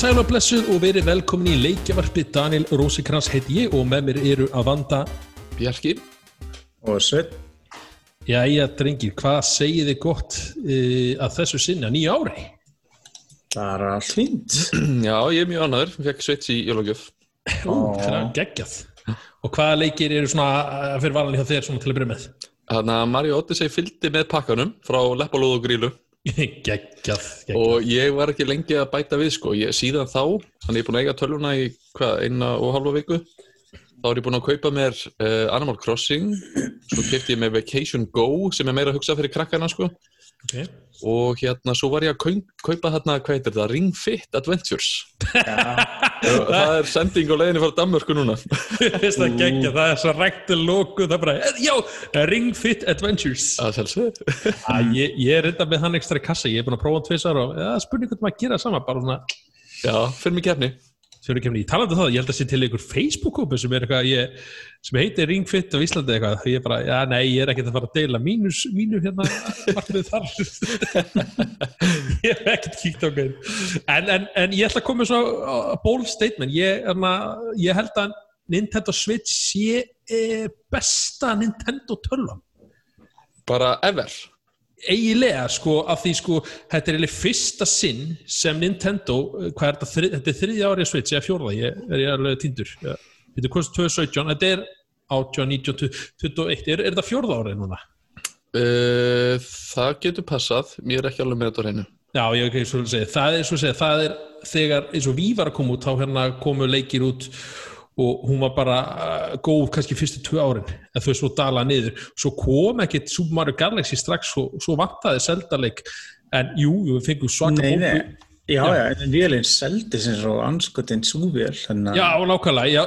komið sæl og blessuð og verið velkomin í leikjavarpi Daniel Rósikrans heiti ég og með mér eru Avanda Bjarki. Og Sveit Jæja, drengir, hvað segið þið gott uh, að þessu sinna nýja ári? Það er allt fínt. Já, ég er mjög ánæður, fekk sveits í jólagjöf. Það er geggjað. Og hvaða leikir eru svona uh, fyrir hjá þér svona til að byrja með? Þannig að Mario Odyssey fylgdi með pakkanum frá Leppalúð og Grílu geggjað, geggjað. Og ég var ekki lengi að bæta við sko, ég, síðan þá þannig ég er búin að eiga tölvuna í hvað, eina og halva viku þá er ég búin að kaupa mér uh, Animal Crossing. Svo kefti ég með Vacation Go sem er meira að hugsa fyrir krakkarna sko okay. og hérna svo var ég að kaup, kaupa hérna, hvað heitir það, Ring Fit Adventures. Það er sending á leiðinni frá Danmörku núna. Það er geggjað, það er svo rægt og lóku, það er bara, eh, já, Ring Fit Adventures. Að sjálfsög ég, ég er reynda með hann ekstra í kassa, ég er búin að prófa hann tveisar og ja, spurning hvernig maður að gera það sama, bara svona. Já, fyrir mig kefni Ég talandi um það, ég held að sé til einhver Facebook-kópi sem sem heitir Ringfit á Íslandi eitthvað, ég er bara, já nei, ég er ekkert að fara að deila mínus, mínu hérna markmið þar. Ég hef ekkert kíkt á hverju en, en, en ég ætla að koma með svona bold statement, ég, erna, ég held að Nintendo Switch sé e, besta Nintendo tölvan. Bara ever eiginlega sko af því sko þetta er eiginlega fyrsta sinn sem Nintendo, hvað er þetta, þrið, þetta er þriðja árið Switch eða fjórða, ég er ég alveg tindur þetta er hvort 2017, þetta er 18, 19, 21, er, er þetta fjórða árið núna? Uh, það getur passað, mér er ekki alveg með þetta á hreinu Já, ég er ekki svo að segja, það er svo að segja, það er þegar eins og við var að koma út, þá hérna komu leikir út og hún var bara uh, góð kannski fyrstu tvö árin en þau svo dala niður. Svo kom ekkert Super Mario Galaxy strax og svo vantaði seldaleg en jú, við fengum svaka nei, já, já, en vélinn seldi sem svo anskotinn súvél Já, nákvæmlega,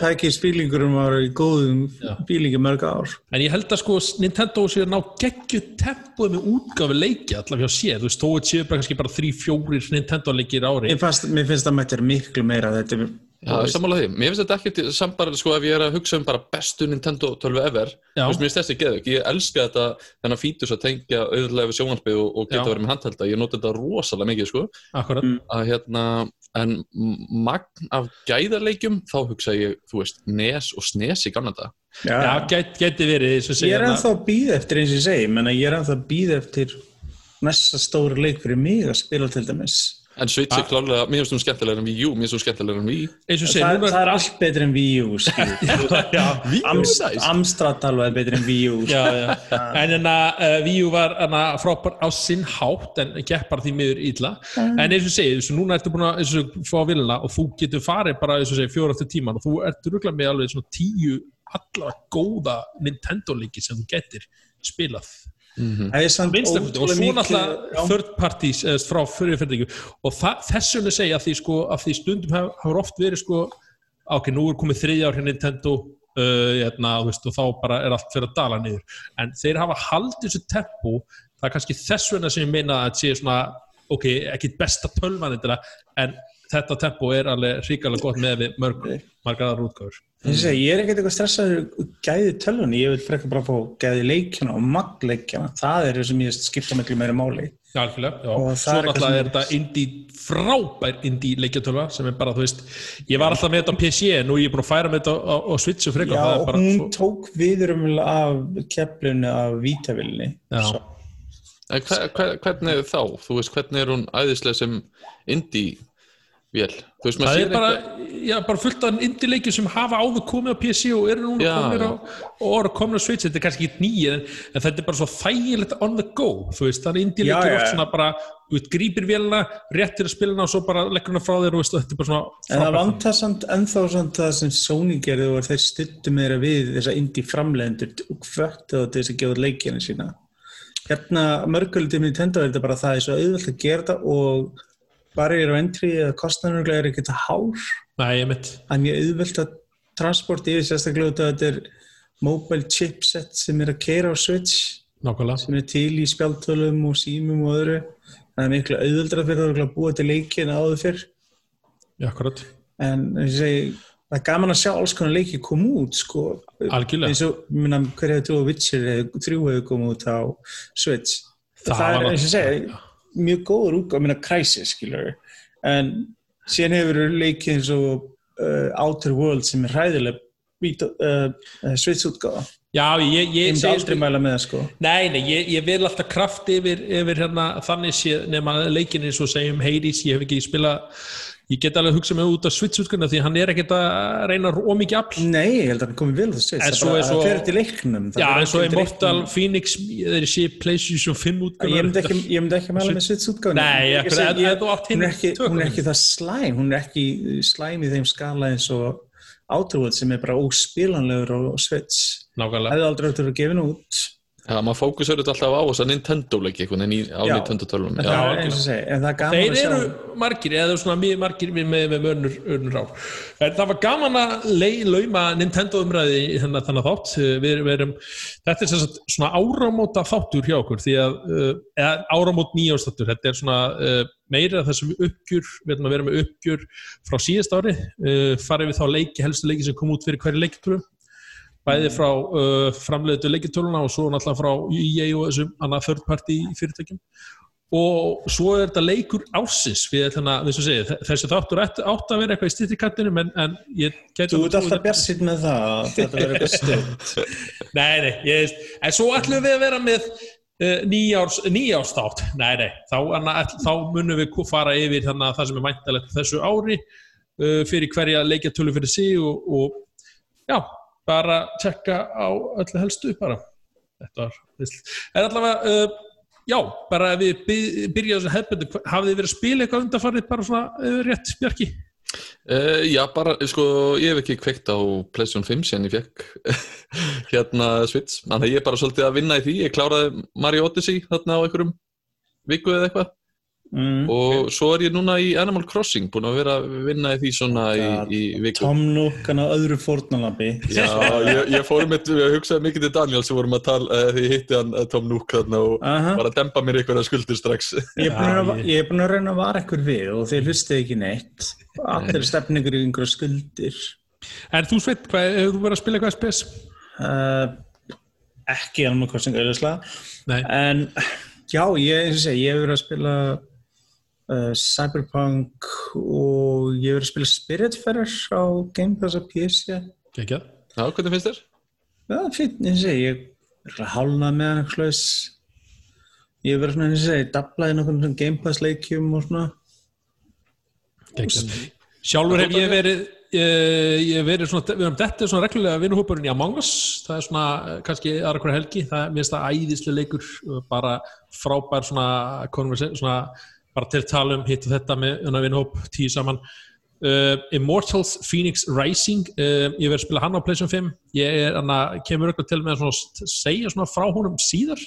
Það ekki spílingurum var í góðum bílingi mörg ár. En ég held að sko Nintendo séu ná geggju tempoð með útgafi leiki allavega hjá sér, þú veist, þó að séu bara kannski bara þrý, fjórir Nintendo leikir ári. Mér finnst, mér finnst að mættir miklu meira. Þetta er Já, sammála því. Mér finnst þetta ekkert sambarlega sko ef ég er að hugsa um bara bestu Nintendo 12 ever. Mér finnst þessi geðug. Ég elska þetta þennan fítus að tengja auðvitað við sjónarspið og, og geta verið með handhælda. Ég noti þetta rosalega mikið sko. Akkurat. Að hérna, en magn af gæðarleikjum, þá hugsa ég, þú veist, NES og SNES í gamla þetta. Já, Já get, geti verið. Ég er ennþá býð eftir eins og ég segi, menn að ég er ennþá býð eftir næsta stóri leik fyrir mig að spila til dæmis. En Switch er klálega, mér finnst þú skemmtilegur en Wii U, mér finnst þú skemmtilegur en Wii. Það, það, það er allt betur en Wii U, Amst, Amstrad alveg er betur en Wii U. Já, já. En en að uh, Wii U var frábær á sinn hátt en bara því miður ítla. Mm. En eins og segið, þess að núna ertu búin að fá vilna og þú getur farið bara eins og segið fjóra eftir tíman og þú ertu ruggla með alveg tíu allavega góða Nintendo-líki sem þú getur spilað. Mm -hmm. og svo náttúrulega third parties eða frá fyrirferðingu og þess vegna segja að því, sko, að því stundum hafa oft verið sko, ok, nú er komið þriðja ár hér Nintendo uh, hérna, veist, og þá bara er allt fyrir að dala niður. En þeir hafa haldið þessu tempo það er kannski þess vegna sem ég meina að sé svona, ok, ekki besta tölvan en þetta tempo er alveg ríkala gott með við mörg, margar aðra útgáður Ég er ekkert eitthvað stressaður gæði tölunni, ég vil frekka bara fá gæði leikjana og magleikjana, það er það sem ég skipta miklu meira máli. Já, alveg, já, og svo náttúrulega er þetta indie frábær indie leikjartölva sem er bara, þú veist, ég var alltaf með þetta á PC en nú er ég búin að færa með þetta á, á Switch og frekka Já, og hún svo... tók viðrum af keflunni af vítavilni Hvernig þá? Þú veist, hvernig er hún æðislega sem indie vél. Veist, það er bara, já, bara fullt af indileikjum sem hafa áður komið á PC og eru núna já, komið á, og eru komið á Switch. Þetta er kannski ekki nýja en, en þetta er bara svo þægilegt on the go þú veist, það er indileikjum oft svona bara þú veist, grýpir vélina, réttir að spilina og svo bara leggur hana frá þér og veist, þetta er bara svona en það vantar samt ennþá samt það sem Sony gerði og þeir stuttum meira við þessa indie framlegendur og hvöttu þetta þess að gefa leikina sína. Hérna mörguldið með Nintendo er þetta bara það er að og barrier of entry eða kostnarnuglega er ekkert að hár. Nei, ég mitt er mjög auðvelt að transport yfir sérstaklega út af þetta er mobile chipset sem er að keira á Switch Nákvæmlega. sem er til í spjaltölum og símum og öðru. Það er miklu auðveldra fyrir að búa til leikin áður fyrr. Já, akkurat. En segi, það er gaman að sjá alls konar leiki koma út sko. Algjörlega. Eins og, minna, hver hefur trúið Witcher þrjú hefur komið út á Switch? Það, það er, eins og segi mjög góður útgáð, minna Crysis skilur en síðan hefur leikið eins og uh, Outer World sem er hræðileg uh, svits útgáða Já, ég, ég, ég myndi aldrei mæla með það sko. Nei, nei, ég, ég vil alltaf kraft yfir, yfir hérna, þannig sé nema leikin eins og segjum Hades, ég hef ekki spilað ég get alveg að hugsa mig út af Switch-útkunna því hann er ekkert að reyna ómikið afl. Nei, ég held að hann komið vel það Switch. En það er að það fer til leiknum. Það Já, en svo Immortal leiknum. Phoenix þeir sé PlayStation 5 útkunna Ég myndi ekki, ekki mæla með átt hún, er ekki, er það slæm hún er ekki slæm í þeim skala eins og World sem er bara óspilanlegur á Switch. Nákvæmlega. Hefði aldrei átt að vera gefin út Já, maður fókusur þetta alltaf á þess að Nintendo-leiki einhvern veginn í- á. Nintendo en Já, það er eins og segi en það er gaman Þeir að sjá eru margir, eða svona mjög margir með, með, með önnur, önnur ár. En það var gaman að lei- lauma Nintendo umræði í þennan þannig þátt. Við, við erum, þetta er sem sagt svona áramóta þáttur hjá okkur, því að, uh, eða áramót nýjástáttur, þetta er svona uh, meira þessum uppgjur, við erum að vera með uppgjur frá síðast ári, uh, farið við þá leiki, helstu leiki sem kom út fyrir hverju leikitúru bæði frá uh, framleiðu leikitöluna og svo náttúrulega frá EA og þessum annað third party fyrirtækjum. Og svo er þetta leikur ásins þessi þáttur átt að vera eitthvað í stýttikantinu en, en ég gæti Þú ert alltaf björnsinn með það að þetta verður eitthvað stöld Nei, nei, ég en svo ætlum við að vera með uh, nýjárs, nýjárstátt Nei, nei, þá, anna, þá munum við fara yfir þannig að það sem er mæntalegt þessu ári uh, fyrir hverja leikjartölu fyrir sig og, og já, bara tjekka á öllu helstu bara. Þetta var, veist, en allavega uh, já, bara ef við by- byrja þessu hefbundu, hafið þið verið að spila eitthvað undanfarið bara svona uh, rétt Bjarki? Uh, já, bara, sko, ég hef ekki kveikt á PlayStation 5 sem ég fekk hérna Switch, þannig að ég er bara svolítið að vinna í því, ég kláraði Mario Odyssey þarna á einhverjum viku eða eitthvað mm. og svo er ég núna í Animal Crossing búin að vera að vinna í því svona í, Ja, í viku. Tom Nook hann á öðru fórnalambi Já, ég, ég fór með, ég hugsaði mikið til Daniel sem vorum að tala, uh, því ég hitti hann uh, Tom Nook þarna og Aha. var að dempa mér einhverja skuldir strax. Ég er búin að, Já, ég- ég er búin að reyna að vara ykkur við og þeir hlustið ekki neitt allir stefn ykkur í einhverja skuldir En þú sveit, hvað, hefur þú verið að spila eitthvað spes? uh, ekki alveg kostning auðvitað Nei, en já, ég, eins og segi, ég hef verið að spila uh, Cyberpunk og ég verið að spila Spiritfarer á Game Pass að PC ekki Já, hvernig finnst þér? Já, eins og segi, ég er hálnað með hann eitthvað slags. Ég verið svona, eins og segi, dablaði nokkurn Game Pass leikjum og svona. Geggjað. Sjálfur hef ég verið ég, ég hef verið svona, við erum þetta svona reglulega vinnuhópurinn í Among Us. Það er svona eh, kannski aðra hverja helgi. Það er minnst það æðislega leikur bara frábær svona, conversa- svona bara til tala um hitt og þetta með unna vinnuhóp tíu saman. Uh, Immortals Phoenix Rising uh, ég verið að spila hann á PlayStation 5 ég er, anna, kemur eitthvað til með að svona, segja svona frá honum síðar.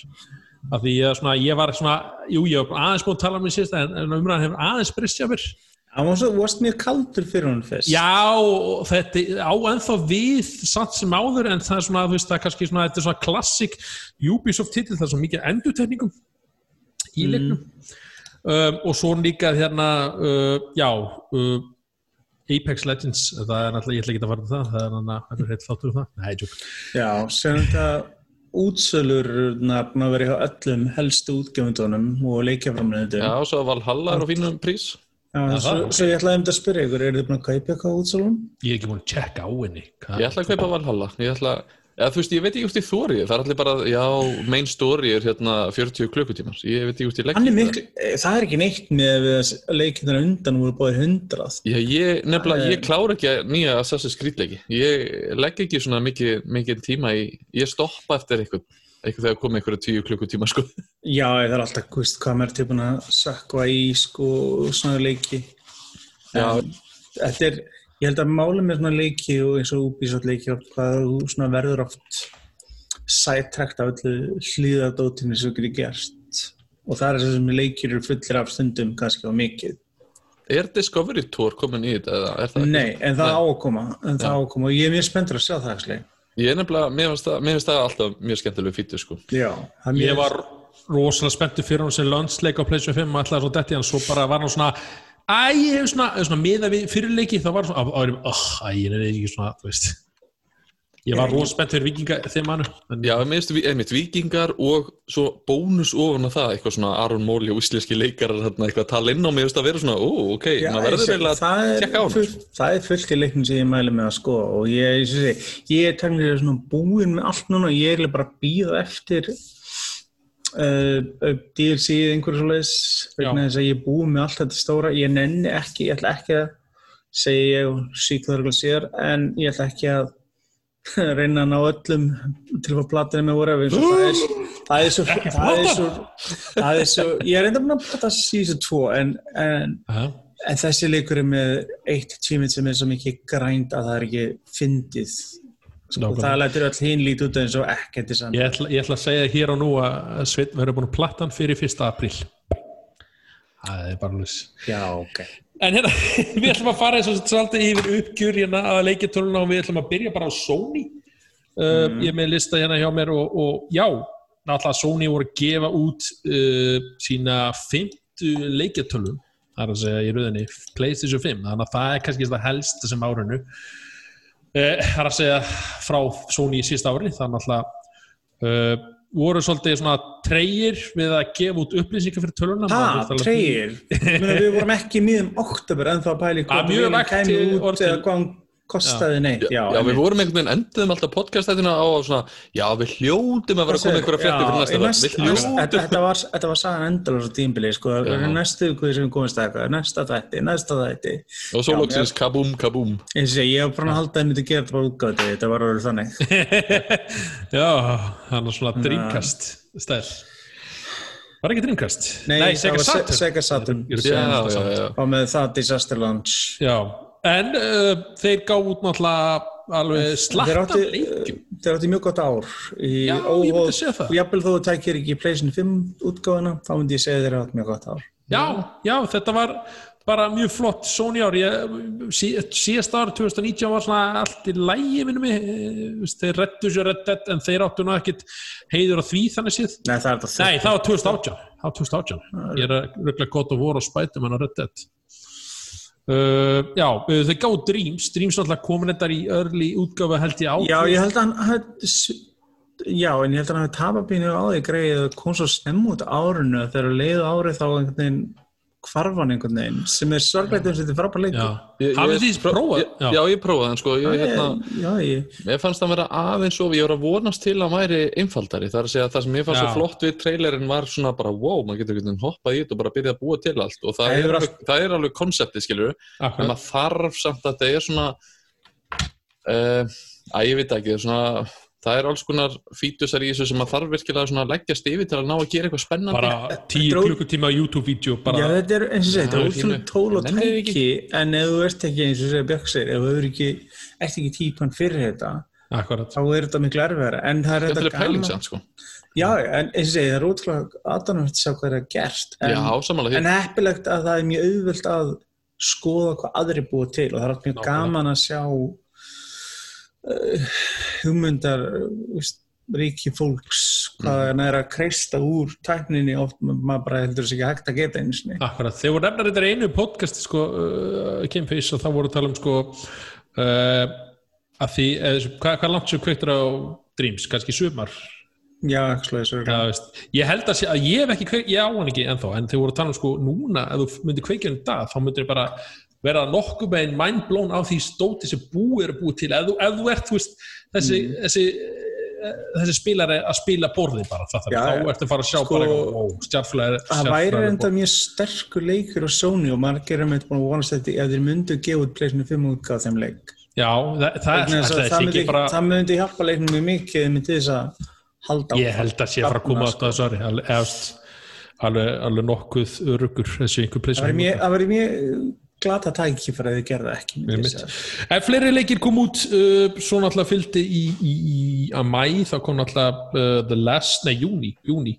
Af því ég, svona, ég var svona jú, ég var aðeins búin að tala um því síðast en, umræðan hefur aðeins breyst hjá mér. Hann var svo, varst mjög kaldur fyrir hún fyrst. Já, þetta á ennþá við samt sem áður en það er svona, þú veist, það er kannski svona, þetta er svona klassik Ubisoft titil, það er svo mikið endurtekningum í leiknum um, og svo líka hérna, uh, já uh, Apex Legends, það er náttúrulega, ég ætla ekki að fara til það, það er náttúrulega, er heilt þáttur um það, nei, tjók. Já, sem þetta útsölur nafn að vera hjá öllum helstu útgefundunum og leikjaframleðendum. Já, svo Valhalla er á fínum prís. Já, Já, svo, það, svo ég ætlaði um þetta að spyrja ykkur, eru þið búin að kaupa eitthvað útsölum? Ég er ekki búin að checka á henni. Ég ætla að kaupa Valhalla. Ég ætla, eða, þú veist, ég veit ekki út í þóri. Það er allir bara, já, main story er hérna 40 klukkutímar. Ég veit ekki út í eh, það er ekki neitt með að leikjafnir undan voru báðir hundrað. Já, ég, nefnilega, ég klára ekki nýja Assassin's Creed leiki. Ég legg ekki svona mikið, mikið tíma í, ég stoppa eftir eitthvað, eitthvað þegar komið eitthvað tíu klukkutíma, sko. Já, það er alltaf, þú veist, hvað maður er tilbúin að sökva í, sko, svona leiki. Já. Þetta er, ég held að máli með svona leiki og eins og Ubisoft leiki og hvað þú svona verður oft sætrekt af öllu hlýðadótinu sem þú getur gerst. Og það er þess að leikir eru fullir af stundum kannski á mikið. Er Discovery Tour komin í þetta, eða er það ekki? Nei, en það Nei. á að koma, en það á að koma og ég er mjög spenntur að sjá það, actually. Ég er nefnilega, mér finnst það, það alltaf mjög skemmtileg fítu, sko. Já, Ég var rosalega spenntur fyrir hún sem landsleik á PlayStation 5 og ætlaði svo detti hann, svo bara var hann svona Æ, ég hef svona, svona miða við fyrirleiki þá var svona, á- á- á- ó, æ, ég er ekki svona, þú veist Ég var rosspennt fyrir vikinga þeim mannu. En Já, einmitt vikingar og svo bónus ofan á það, eitthvað svona Aron Móli og íslenski leikarar, þarna, eitthvað að tala inn á mig, þú veist, að vera svona, ó, ok, Já, maður verður ég- eiginlega að það er tjekka á hann. full- Það er fullt í leiknum sem ég mæli með að skoða og ég, ég, ég, ég er tæmlega svona búinn með allt núna og ég er bara að býða eftir uh, uh, DLC eða einhverju svo leiðis vegna þess að ég er búinn með allt þetta stóra ég nenni ekki, ég ætla ekki að segja ég og síkðarlega sér en ég ætla ekki að reyna að ná öllum til að fá platinu með voru það er, það er svo það er svo, það er svo ég er reynda að plata síðan tvo en, en Já. En þessi leikur er með eitt tíminn sem er svo mikið grænt að það er ekki fyndið. Sko, Nákvæmlega. það lætur öll hinn lítið út eins og ekkert í saman. Ég ætla, ég ætla að segja hér og nú að Sveinn verður búin að platta hann fyrir 1. apríl. Það er bara lús. Já, ok. En hérna, við ætlum að fara eins og svolítið yfir uppgjur hérna að leikjartöluna og við ætlum að byrja bara á Sony. Uh, Ég er með lista hérna hjá mér og, og já, náttúrulega Sony voru að gefa út uh, sína fymtu leikjartölum, það er að segja í rauðinni PlayStation 5, þannig að það er kannski það helst sem árinu. Það er að segja frá Sony í síðsta ári, er náttúrulega uh, voru svolítið svona treyir við að gefa út upplýsingar fyrir þurfti alveg- treyir. Við vorum ekki miðum oktober en þá að pæli hvað kæmi til út eða hvað kostaði neitt. Já, Já, við vorum einhvern veginn enduðum alltaf podcastættina á svona, já, við hljótum að vera að koma einhverja frétti fyrir næsta næst- Við hljótum. Þetta þetta var, þetta var sagan endala svo tímbili, sko, Já. næstu ykkur sem við komumst að eitthvað, næsta þætti, næsta þætti. Og svo Já, loksins kabúm, kabúm. Ég sé, ég hef bara að halda að ég myndi gera þetta bara útgáði, þetta var orðið þannig. Já, hann er svona dreamcast stæl Var ekki dreamcast? Nei, Sega það var Se- Saturn Sega Saturn. Og með það Disaster Launch Já, en uh, þeir gáðu út náttúrulega alveg þeir slatt af átti, leikjum. þeir átti mjög gott ár í Já, ég myndi segja það. og jafnvel þó þú tækir ekki PlayStation 5 útgáfuna þá myndi ég segja þeir átti mjög gott ár. Já, já, þetta var bara mjög flott Sony ár. Ég, sí, síðast ár 2019 var svona allt í lægi minnum mig, þeir rettu sér Red Dead en þeir áttu nú ekkit heiður á því þannig séð. Nei, það þetta var 2018 Það var 2018 Ég er að ruggla gott að voru á spætum en á Red Dead uh, Já, uh, þau gáðu Dreams. Dreams náttúrulega komin þetta í early útgáfu held ég á Já, ég held að hann Já, en ég held að hann hafði tapabínu á því greið að kom svo snemm út árinu þegar leiðu árið þá einhvern veginn hvarfan einhvern veginn sem er sorgleitt um þetta er frábær leikur Já, Ég- hafið ég- þið prófað? ég- Já, ég prófaði hann, sko. Ég, hérna, Já, ég Mér fannst það vera aðeins og ég var að vonast til að hann væri einfaldari. Það er að segja að það sem mér fannst Já. svo flott við trailerin var svona bara wow, maður getur einhvern veginn hoppað í þetta og bara byrjað að búa til allt og það, Það er, alveg, það er alveg konseptið, skilur en maður þarf samt að það er svona uh, að ég veit ekki, það er svona það er alls konar fítusar í þessu sem maður þarf virkilega að leggjast yfir til að ná að gera eitthvað spennandi. Bara tíu Þetta er ó- klukkutíma YouTube-vídeó Já, þetta er eins og segja, þetta er ótrúlega tól og tæki en ef þú ert ekki eins og segja Björk segir, ef þú ekki, ert ekki típan fyrir þetta, akkurat. þá er þetta miklu erfiðara en það er Þetta er samt, sko. Já, en eins og segja, það er ótrúlega aðdánum að sjá hvað er að gert en, Já, en heppilegt að það er mjög auðvöld að skoða hvað aðri búið til og það er alltaf mjög Nákvæmlega. gaman að sjá hugmyndar ríki fólks hvað Mhm. mm. er að kreista úr tækninni oft maður bara heldur þess ekki hægt að geta eins Akkurat, þeir voru nefnar þetta einu podcast sko, uh, Kimfish og þá voru tala um sko uh, að því, eða, hvað, hvað langt sem kveiktur á Dreams, kannski sumar Já, slúið Já, ég held að, að ég hef ekki kveik, ég á hann ekki ennþá, en þeir voru að tala um sko núna, ef þú myndir kveikja í dag, þá myndir bara vera nokkuð með einn mindblown á því stóti sem búið er að búið til, ef þú, ef þú ert veist, þessi, þessi eh, þessi spilari að spila borðið bara það, Já, þá ertu að fara að sjá Sko, bara stjarflæri Það væri enda mjög sterkur leikur á Sony og margir er með búin að vonast þetta ef þeir myndu gefa út pleysinu 5 útgáð þeim leik. Já, það, það, þess það, að það, það, það myndi, bara, það myndi hjálpa leiknum mjög mikið myndi þess að halda ég held að sé að fara að koma átt að ári alveg, alveg, nokkuð örugur þessu einhver Það mjög- það væri mjög glata tæki fyrir að þið gerða ekki. En fleiri leikir kom út uh, svo náttúrulega fylgdi í, í, í að mæ, þá kom náttúrulega uh, The Last, nei, júni, júni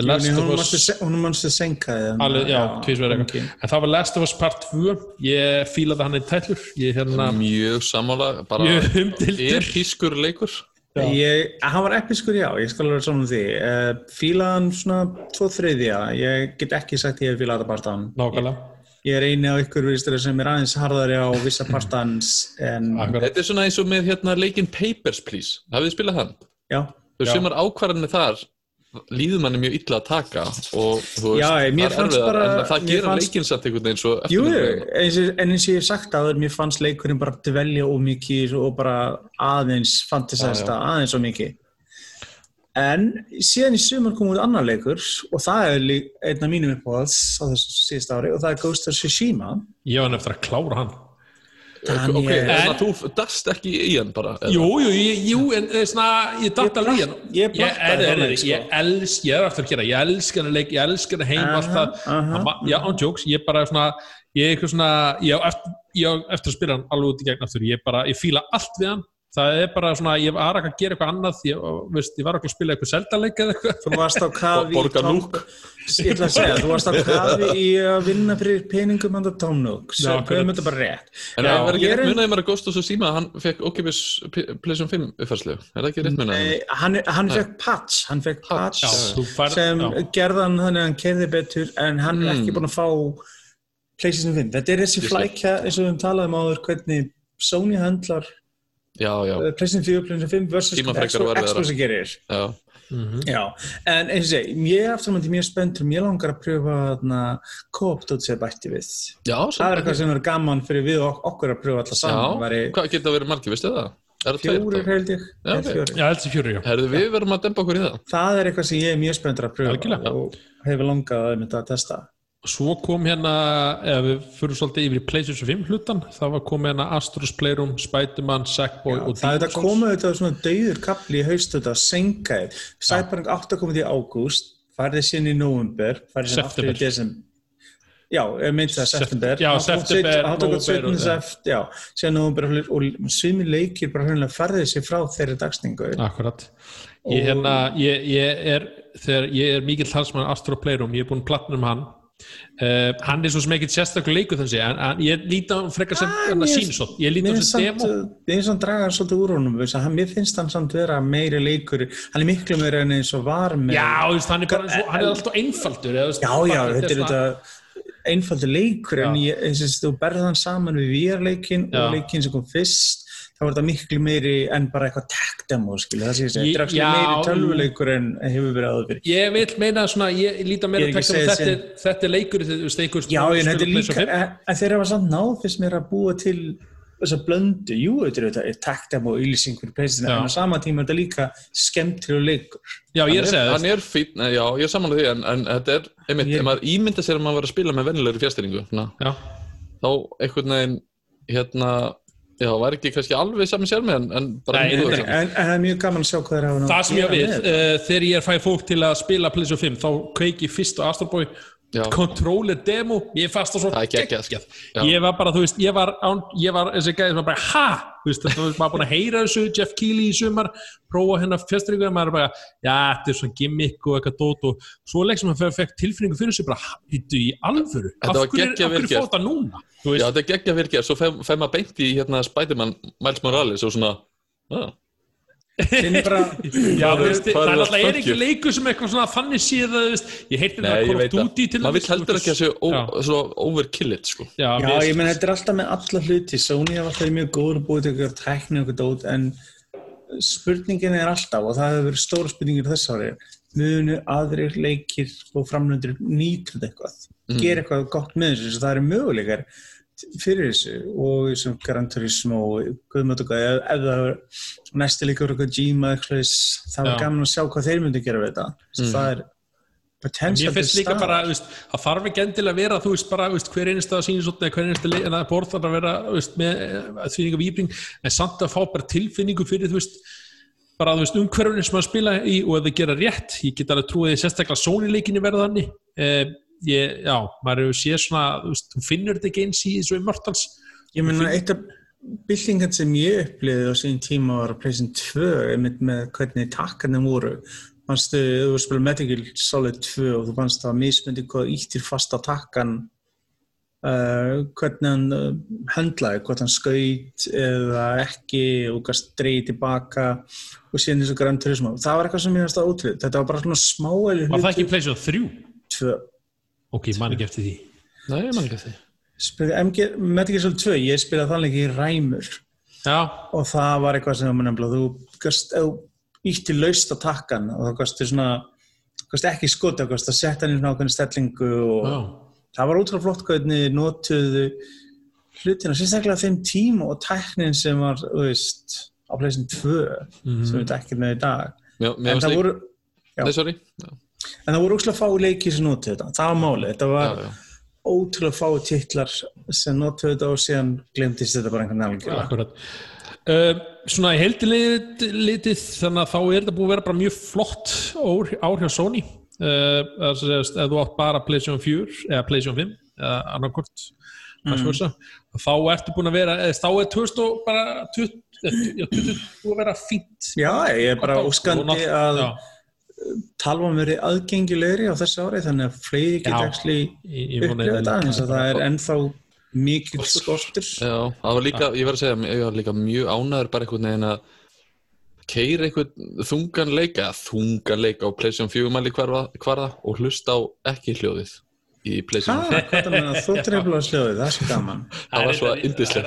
The Last Júní, of Hún Us hún manstu senka þið já, tvísverð eitthvað. en það var Last of Us Part 2 ég fílaði hann í tællur ég hérna Mjög sammála, bara mjög episkur leikur. Já. Ég, hann var episkur já, ég skal vera svona því. Uh, fílaðan svona tvo þriðja. Ég get ekki sagt ég hef fílað þetta bara þann nákvæmlega ég er eini á ykkur viðstöru sem er aðeins harðari á vissa partans en. Þetta er svona eins og með hérna leikinn Papers, Please. Hafið þið spilað hann? já, Þú Já. sumar ákvarðanir þar líður manni mjög illa að taka og þú veist, það er bara- en það gera fannst- svo jú, eftirminnilegan. eins og- en eins og ég hef sagt að mér fannst leikurinn bara dvelja ómikið og bara aðeins fantasæsta aðeins ómikið en síðan í sumar kom út annar leikur og það er lí- einn af mínum uppáhalds á þessu síðust ári og það er Ghost of Tsushima Ég var nefnir að klára hann Daniel- Ok, þannig En- að þú dast ekki í hann bara? eða? Jú, jú, ég, jú, en eh, svona, ég datt alveg í hann ég þannig, er, sko. ég elsk, ég er aftur að gera Ég elska hann leik, ég elska hann heim Aha, alltaf Já, án jokes, ég bara svona Ég er eitthvað svona, ég á eftir, ég á eftir að spila hann alveg út í gegn aftur Ég bara, ég fíla allt við hann Það er bara svona, ég var ekki að gera eitthvað annað Ég, veist, ég var ekki að spila eitthvað seldaleik eða eitthvað Þú varst á kafi í Borga núk. Ég ætla að segja, þú varst á kafi í að vinna fyrir peningum Nook Já, sem akkurat. við myndum bara rétt En það var ekki ég rétt munið að maður að Ghost of Tsushima, hann fekk okkipis PlayStation 5 uppfærslu. Er það ekki rétt munið? Nei, hann, hann fekk patch hann fekk patch Já, færð- sem já. gerði hann þannig að hann kerði betur en hann er Mm. ekki búin að fá PlayStation 5 þetta er þessi flækja eins og við höfum talað um áður hvernig Sony uh, PlayStation 4 PlayStation 5 versus og. Xbox gerir já. Mhm. Já, en eins og segi, ég er aftur á mjög spenntur, mér langar að pröfa þarna co-op dót sem bætti við. Já, Það er eitthvað sem er gaman fyrir við ok okkur að pröfa alltaf saman. Já, Væri hvað geta verið margir, veistu það? Er það tveir fjórir held ég. Já, ok. fjórir. Já, heldur fjóri, já Herðu, við verðum að dempa okkur í það. Það er eitthvað sem ég er mjög spenntur að pröfa og hefur langað að mynda að testa. Svo kom hérna, ef við fyrir svolítið yfir í PlayStation 5 hlutan, það var komið hérna Astros Playroom, Spiderman, Sackboy Já, og það er Demon's þetta Souls. komið þetta svona dauður kapli í haust þetta senkaðið. Cyberpunk 8 komið í ágúst, farið síðan í november, farið síðan aftur í desember. Já, ég myndi það september. Já, september, já, síðan november og svimi leikir bara hreinlega farið sér frá þeirri dagsningu. Akkurat. Ég, hérna, ég, ég er, er mikill halsmann Astro Playroom, ég er búinn platnum um hann. Uh, hann er svo sem ekkert sérstaklega leikur þannig en, en ég líti á hann frekar sem Ah, sínsótt, ég líti á hann sem demo. uh, Mér finnst hann draga svolítið úr honum, að hann, mér finnst hann samt vera meiri leikur, hann er miklu meira en eins og var. Já, hann er og, hann er alltaf einfaldur. Já, já, þetta er þetta einfaldur leikur en Já. ég, eins og þú berð hann saman við VR-leikin og leikin sem kom fyrst þá er þetta miklu meiri en bara eitthvað tech demo, skilja, það sé ég segja, Ég- þetta er meiri tölvuleikur en hefur verið áður fyrir. Ég vil meina svona, ég líti Ég meira er texta að þetta, er- þetta er leikur, þú veist, leikur Já, en þetta er spila líka, PlayStation 5. en, en þeir hafa samt náð fyrst mér að búa til þessa blöndu, jú, þetta er þetta tech demo og ylýsing fyrir pleysinu, Já. en á sama tíma er þetta líka skemmtilega leikur. Já, ég er að segja Hann það. er fín, nei, já, ég er saman því, en, en þetta er, einmitt, Ég- ef maður ímynda sér að maður var að spila með vennilegri Já, þá einhvern veginn, hérna, já, var ekki kannski alveg sami sjálf en, en bara Nei, mjög er samt. En, en það er mjög gaman að sjá hvað þeir hafa náð það að sem ég með uh, þegar ég fæ fólk til að spila PlayStation 5, þá kveiki fyrst á Astro Boy, Já. Controller demo, ég fannst það svo Það geggjað. geggjað. Já. Ég var bara, þú veist, ég var, án, ég var þessi gæði sem var bara, ha, þú veist, veist, maður búin að heyra þessu, Jeff Keighley í sumar, prófa hérna fjastringu, maður er bara, já, þetta er svona gimmick og eitthvað dót og svo leik sem maður fekk tilfinningu fyrir sig, bara, hittu í alvöru, af var hverju, geggjað fóta núna, Já, þetta er geggja virkið, svo fem maður beint í hérna Spiderman Miles Morales og svona, ah, Þeir eru bara, Já, er- veist, er það er það alltaf er fuck ekki you? leikur sem eitthvað svona að, þú veist, ég heiti nei, þetta ég Call of Duty það. til Maður vill heldur ekki að ó- svo overkill it, sko. Já, Já, ég menn þetta er alltaf með alla hluti Sony hafa alltaf verið mjög góður að búið til tækni og eitthvað dót en spurningin er alltaf og það hefur verið stóra spurningir þess ári munu aðrir leikir og framlöndur nýtur eitthvað Mm. gera eitthvað gott með þessu svo það eru möguleikar fyrir þessu og sem Gran Turismo og guðmötu og ef, ef það er næsti leikur eitthvað Gima eitthvað það var gaman að sjá hvað þeir myndi gera við þetta. Mm. það er potential til veist, það þarf ekki endilega að vera, þú veist, bara, veist, hver einasta sínisotni eða hver einasta leið, en það borð þarf að vera, veist, með eh, þvíninga výbring, en samt að fá bara tilfinningu fyrir, þú veist, bara, þú veist, umhverfni sem að spila í og ef það gera rétt, ég get alveg trúið því sérstaklega Sony-leikinni verða þannig, eh, ég, já, maður hefur séð svona, þú veist, þú finnur þetta ekki eins í þessu Immortals, Ég meina, eitt af byltingan sem ég upplýði á sín tíma var að pleysin 2 einmitt með hvernig takkarnir voru. Fannstu, þú spilað Metal Gear Solid 2 og þú fannst það mismyndi hvað íttir fast á takkan uh, hvernig hann uh, höndlaði, hvort hann skaut eða ekki og gæst dreigði tilbaka og síðan eins og Gran Turismo. Það var eitthvað sem ég fannst að ótrúið, þetta var bara svona smáæli var það ekki PlayStation 3? 2 Ok, ég man ekki eftir því. Nei, ég man ekki eftir því. Solid 2, ég spilaði þannig ekki ræmur. Já, og það var eitthvað sem nefnilega, þú þú ítti laust á takkan og það gast ekki skota, gast að setja hann í svona ákveðin stellingu og já, það var útrúlega flott hvernig notuðu hlutina, sérstaklega þeim tíma og tæknin sem var, þú veist á pleysin 2, sem við ekki með í dag. Já, mér en finnst það líka, voru, já. nei, sorry. Já, en það voru úrslega fáu leikir sem notuðu þetta, það var málið. Þetta var já, já. ótrúlega fáu titlar sem notuðu þetta og síðan glemtist þetta bara einhvern veginn akkurat. Uh, Svona í heildilitið litið, þannig að þá er þetta búið að vera bara mjög flott ár, ár hjá Sony. Uh, það segist, ef þú átt bara PlayStation 4 eða PlayStation 5 eða annarkort mm. þá ertu búin að vera eða þá er 2000 og bara 20, já, 20 búið að vera fínt. Já, ég er bara óskandi að já, talvan verið aðgengilegri á þessu ári þannig að fleiri geta ekki upplifað þetta að- eins og það er ennþá mikill skortur. Já, það var líka, ég verð að segja, ég var líka mjög ánæður bara einhvern veginn að keira einhvern þungan leika, þungan leika á PlayStation 4 mæli hvarða, hvarða og hlusta á ekki hljóðið í Hæ, PlayStation 5. hvað það meina, þú trefla sljóðið, það er svo gaman. Það var svo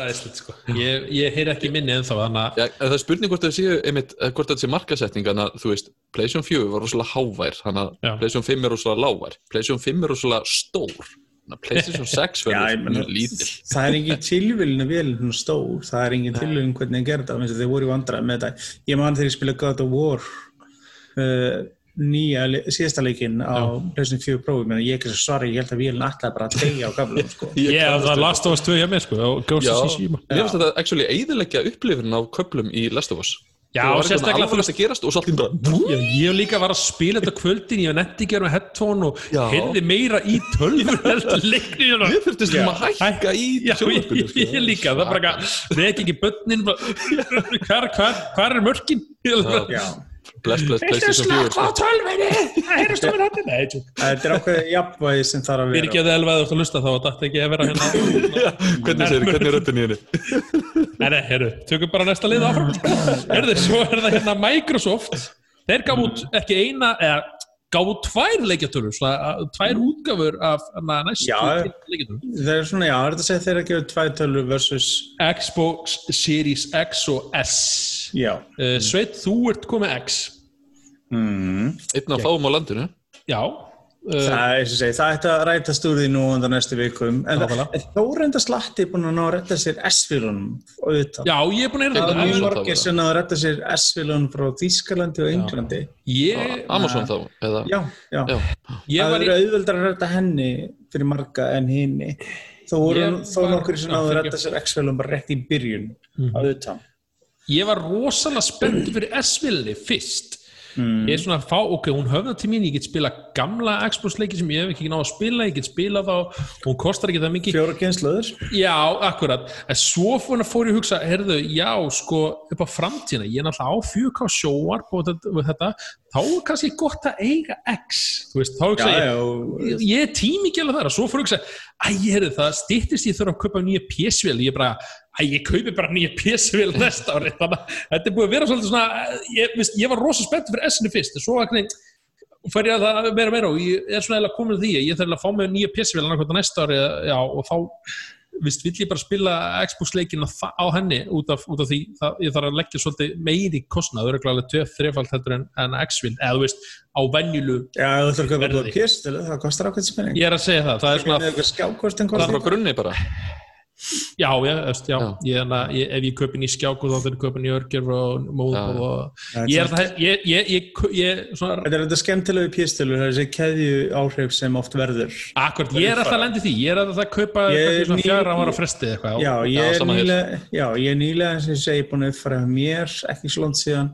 æðislegt, sko. Ég, ég heyr ekki minni ennþá að en það er spurning hvort það séu, einmitt, eh, hvort það sé markasetning, að, þú veist, PlayStation 4 var rosalega hávær, að. PlayStation 5 er rosalega lágvær, PlayStation 5 er rosalega stór, að PlayStation 6 Já, ég verður lítill. það er engin tilvílinu vel hún stór, það er engin tilvílinu hvernig þeir gerða það, eins og þeir voru í vandræði með þetta. Ég man þegar ég spila God of War uh, nýja síðasta leikinn á PlayStation 4 Pro ég meina, ég er ekki svo svarri, ég held að vélinn ætlaði bara að tegja á gaflum sko. Ég það við- Last of Us 2 hjá mér sko og Ghost of Tsushima. Mér finnst þetta actually eiðilegja upplifin á köplum í Last of Us. Já, var sérstaklega þú alveg að gerast og svo allt í bara Já, ég líka var að spila þetta kvöldin ég netti ekki að vera með headphone og heyrði meira í tölvur heldur leiknir Mér finnst þessum að hækka í ég, sko. ég líka, það er bara eitthvað vek ekki hvar, hvar er mörkin? Já. Bless, bless, PlayStation 4 sko. tölvinni það heyrðist um henni Nei, þetta er ákveðið jafnvægi sem þarf að vera. Að það elvaði að hlusta þá og dætti ekki að vera hérna. Hvernig segir, hvernig er röddin í henni? Nei, nei, heyrðu, tökum bara næsta lið áfram. Heyrðu, svo er það hérna Microsoft. Þeir gaf út ekki eina eða út tvær leikjartölur tvær útgafur af næstu Já. leikjartölur það er svona, já, það er þetta að segja þeir að gefa tvær tölur versus, Xbox Series X og S. Já. Uh, Sveit, þú ert komið X. Mm. Einn af fáum á landinu. Já það er sem segi, það ætti að rætast úr því nú undan næstu vikum en það, þó reynda slatti búin að ná að rætta sér S-fílunum auðvitað Já, ég er búin að Það heyra er bara. sem að rætta sér S-fílunum frá Þýskalandi og Englandi Ég, Amazon þá, eða Já, já. Já. ég Það eru auðveldar að rætta henni fyrir marga en hinni. Þó voru þó nokkur sem að rætta sér X-fílunum bara rétt í byrjun auðvitað. ég var rosalega spenntur fyrir S-vilni fyrst Mm. ég er svona að fá, ok, hún höfða til mín ég get spila gamla Xbox leiki sem ég hef ekki náða að spila, ég get spila þá hún kostar ekki það mikið Fjóra kynnslöður. já, akkurat, en svo fór ég að hugsa, herðu, já, sko upp á framtíðina, ég er náttúrulega á 4K sjóar þetta, þá er kannski gott að eiga X þú veist, þá hugsa ég, og ég, ég er tími alveg þar og svo fór ég að hugsa, æ, heyrðu, það stýttist ég þurfa að kaupa nýja PS-vél, ég bara æ, ég kaupi bara nýja PS-vél næsta ári þannig að þetta er búið að vera svolítið svona ég, veist, ég var rosa spennt fyrir S-inu fyrst en svo fær ég að það meira og meira og ég er svona eða komin að því að ég þarf að fá mig nýja annarkvæmt næsta ári já, og þá Vist, vill ég bara spila Xbox-leikin á henni út af, út af því það, ég þarf að leggja svolítið meiri kostnað, það eru alveg töf þrefald heldur en, en X-Vil, eða þú veist, á venjulu Já, þú ætlar að góða PS-stölu, það kostar ákveðt spenning. ég er að segja það, það er svona Það er Já, já, veist, já. Já. Ég, hana, ég, ef ég kaupin í skjáku þá þurfum kaupin í örgjör og móð Já, já. og ég er það, ég, ég, ég, ég svona, Þetta er þetta skemmtilegu er þessi keðju áhrif sem oft verður. akkurat, ég er alltaf að lendi því, ég er alltaf að kaupa Ég fjara ára frestið eitthvað. Já, ég er nýlega, já, ég er nýlega eins og ég segi búin að uppfæra mér, ekki svo langt síðan,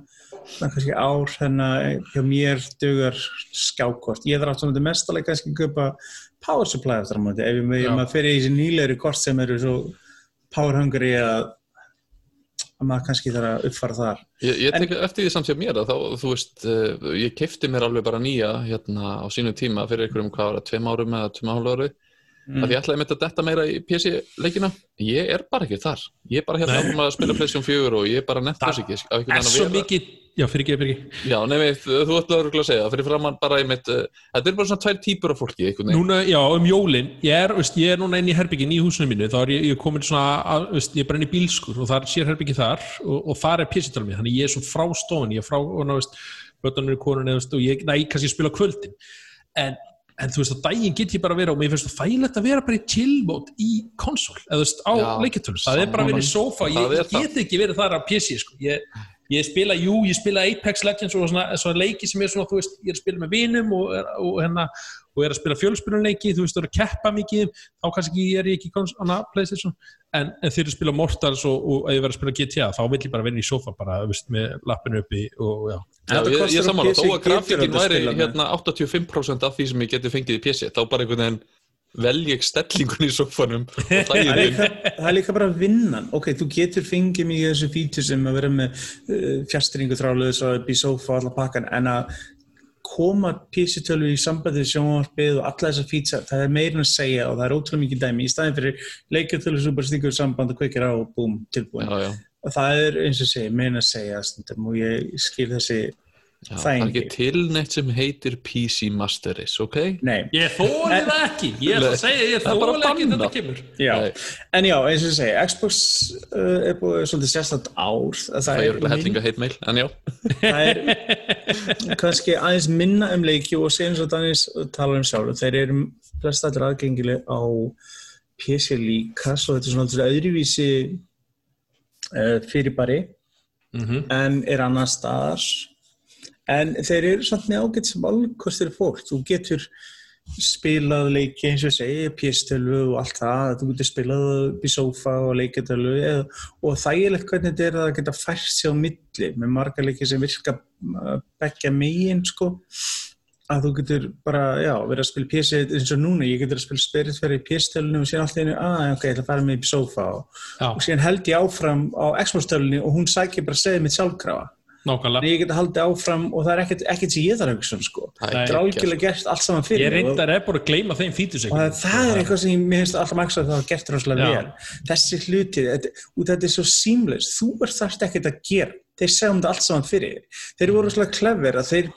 svona kannski ár, hérna hjá mér dugar skjákort. Ég þarf náttúrulega mestalega kannski að kaupa power supply aftur á móti, ef maður fyrir í þessi nýlegri kort sem eru svo power hungry að að maður kannski þarf að uppfæra þar. Ég, ég tek eftir því samt hjá mér að þá, þú veist, uh, ég kefti mér alveg bara nýja hérna á sínum tíma fyrir einhverjum hvað ára, tveim árum eða tveim ára ári. Mm. að ég ætlaði að detta meira í PC-leikina ég er bara ekki þar, ég er bara hérna að spila PlayStation 4 og ég er bara þess ekki einhvern er svo mikið já, fyrir ekki, fyrir ekki. Já, nefnir, þú ætlaði örugglega að segja það, fyrir framann bara einmitt, uh, þetta er bara svona tvær típur af fólki, einhvern veginn. Núna, já, um jólin, ég er, veist, ég er núna inn í herbyggin í húsinu mínu, þá er ég, ég komin svona, að, veist, ég er bara inn í bílskur og það er sér herbyggi þar og, og það er pjessitalum mér, þannig ég er svona frá stofan, ég er frá, og ná, veist, bötunum er konun, veist, og ég, næ, kannski spila á kvöldin, en, en þú veist, á daginn get ég bara að vera og mér finnst það þægilegt að vera bara í chill mode í konsól, eða þú veist, á leikjartölu, það er bara að vera í sofa, ég, ég get ekki verið þar á pjessi, sko, ég, ég spila, jú, ég spila Apex Legends og svona, svona leiki sem er svona, þú veist, ég er að spila með vinum og, er- og hérna, og er að spila fjölspilunleiki, þú veist, þú er að keppa mikið, þá kannski er ég ekki kons- hana, Playstation, en, en þegar ég spila Mortals og, og ef ég verð að spila GTA, þá vil ég bara vera í sofa bara, þú veist, með lappinu uppi og já. Já, ég, ég á sammála, PC þó að þetta væri hérna 85% af því sem ég geti fengið í PC, þá bara einhvern veginn velj ég stellingun í sofanum það Það er, líka, það líka bara vinnan. Ok, þú getur fengið mikið þessu fítur sem að vera með uh, fjastringu þráluðis og upp í sófa og alla pakkan en að koma PC-tölu í sambandi sjónvarpið og alla þessar fítur það er meira en að segja og það er ótrúlega mikið dæmi. Í staðin fyrir leikjartölu sem bara stingur samband og kveikir á og búm, tilbúin. Já, já, og það er eins og segi, meira en að segja stundum, og ég skil þessi já, það er ekki þægindi til neitt sem heitir PC Master Race, ok? Nei, Ég þóli það ekki, ég ætla að segja, ég Það ekki bannað. þetta kemur. já, Nei. en já, eins og ég segi Xbox uh, er búið svolítið sérstætt ár það, Það er örugglega hellinga heitmeil, en já það er kannski aðeins minna um leiki og sé eins og Danis talar um sjálf þeir eru flest allir aðgengileg á PC líka svo þetta er svona alltaf öðruvísi uh, fyrirbæri Mm en er annar staðar en þeir eru samt með ágætt sem alkostir fólk. Þú getur spilað leiki eins og ég segi, PS-tölu og allt það, þú getur spilað í sófa og leikatölu eða, og þægilegt hvernig þetta er að geta fært sér á milli með marga leiki sem virka uh, beggja megin sko. Að þú getur bara, já, verið að spila PS eins og núna, ég getur að spila spirit fyrir í PS-tölunum og síðan alltaf einu, að, ok, ég ætla að fara með í sófa. Og, og síðan held ég áfram á Xbox-tölunni og hún sækir bara segja mitt sjálfkrafa nákvæmlega. Þannig ég geti haldið áfram og það er ekkert, ekkert sem ég þarf að hugsa um sko. Það er geggjað, algjörlega gert allt saman fyrir Ég reyndar er bara að gleyma þeim fítus og það, það er eitthvað sem ég- mér finnst alltaf maksa að það var gert Já. vel. Þessi hluti, þetta, og þetta er svo seamless, þú er þarft ekkert að gera. Þeir segja um þetta allt saman fyrir. Þeir voru rosalega clever að þeir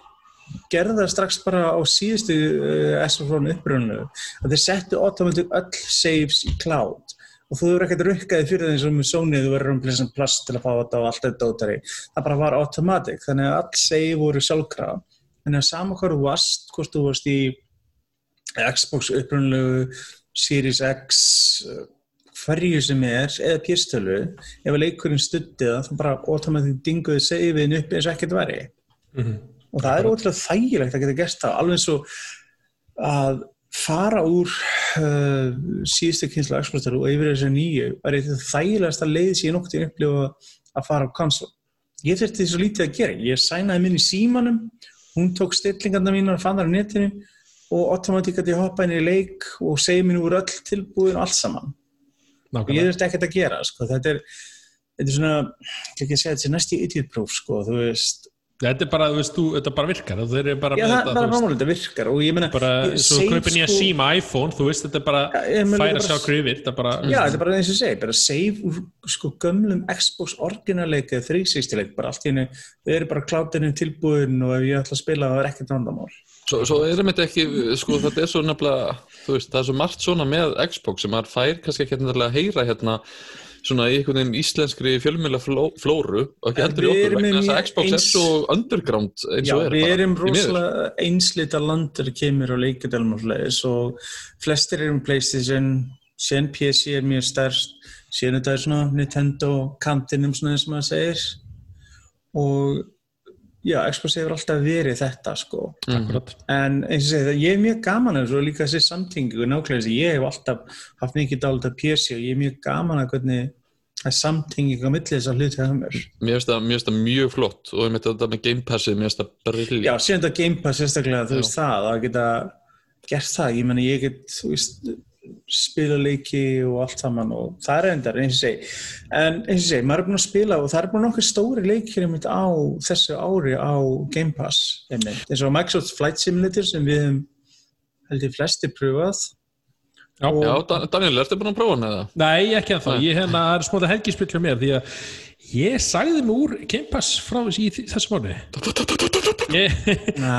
gerðu það strax bara á síðustu uh, S4 upprunnu að þeir settu automatic öll saves í cloud og þú hefur ekkert rukkaði fyrir þeim sem með Sony þú verður um plessan plass til að fá þetta og allt þetta dótari. Það bara var automatic þannig að all save voru sjálfkrafa þannig að sama hvað þú varst, hvort þú varst í Xbox upprunlegu Series X hverju sem er, eða PS-tölu ef að leikurinn stutti það þá bara automatic dinguði save-in upp eins og ekkert væri Mhm. og það er ótrúlega þægilegt að geta gert það alveg eins og að fara úr uh, síðustu kynslu Xbox-tölu og yfir þessu nýju var eitthvað þægilegast að leiði sér noktið upplifa að fara á konsol ég þurfti svo lítið að gera ég sænaði minn í símanum hún tók stillingarna mínar og fann þar á netinu og automatík að ég hoppa inn í leik og segi mínu úr öll tilbúin og allt saman ég Nákvæmlega. þurfti ekkert að gera sko. þetta er þetta er svona, ekki að segja, þetta er næst í idiotpróf sko, þú veist Þetta er bara, þú veist, þú, þetta bara virkar. Eru já, það er bara námúlega, þetta virkar. Og ég meina, bara svo kaupin ég að sko- síma iPhone, þú veist, þetta er bara færa bara- sjá grifir, þetta er bara, já, þetta er bara eins og segi, bara save úr sko gömlum Xbox orginaleik eða 360 leik, bara allt í hennu við erum bara klátinu tilbúin og ef ég ætla að spila það er ekkert vandamál. Svo, svo er þetta ekki, sko þetta er svo nefnilega, þú veist, það er svo margt svona með Xbox sem maður fær kannski ekki nefnilega að heyra hérna svona í einhvern veginn íslenskri fjölmjöla flóru og ekki heldur í við okkur erum vegna þess að Xbox er eins- svo underground eins Já, og er við bara, erum rosalega einslita landur kemur á leikadælum og hlæðis og flestir eru um Playstation síðan PC er mjög stærst síðan þetta er svona Nintendo kantinum svona eins og maður segir. Og já, Xbox hefur alltaf verið þetta sko. Akkurat. en eins og segið það, ég er mjög gaman að þessu og líka þessi samtingu nákvæmlega þessi, ég hef alltaf haft mikið dálit af PC og ég er mjög gaman að hvernig það er samtinging á milli þess að hluti að mér. Mér það, mér finnst það mjög flott og ég myndi þetta með Game Passið, mér finnst það briljant. Já, síðan þetta Game Pass sérstaklega, þú veist það, að geta gert það, ég menna ég get, þú veist, spila leiki og allt saman og það er endar, eins og segi. En eins og segi, maður er búin að spila og það er búin nokkuð stóri leikir einmitt á þessu ári á Game Pass, einmitt. eins og Microsoft Flight Simulator sem við hefum held ég flesti pröfað. Já. Og- Já, Dan- Daniel, ertu búin að prófa hann eða? Nei, ekki að það. Ég hérna, er smóta helgispill hjá mér því að Ég sagði mig úr Game Pass frá þessu mánu ég,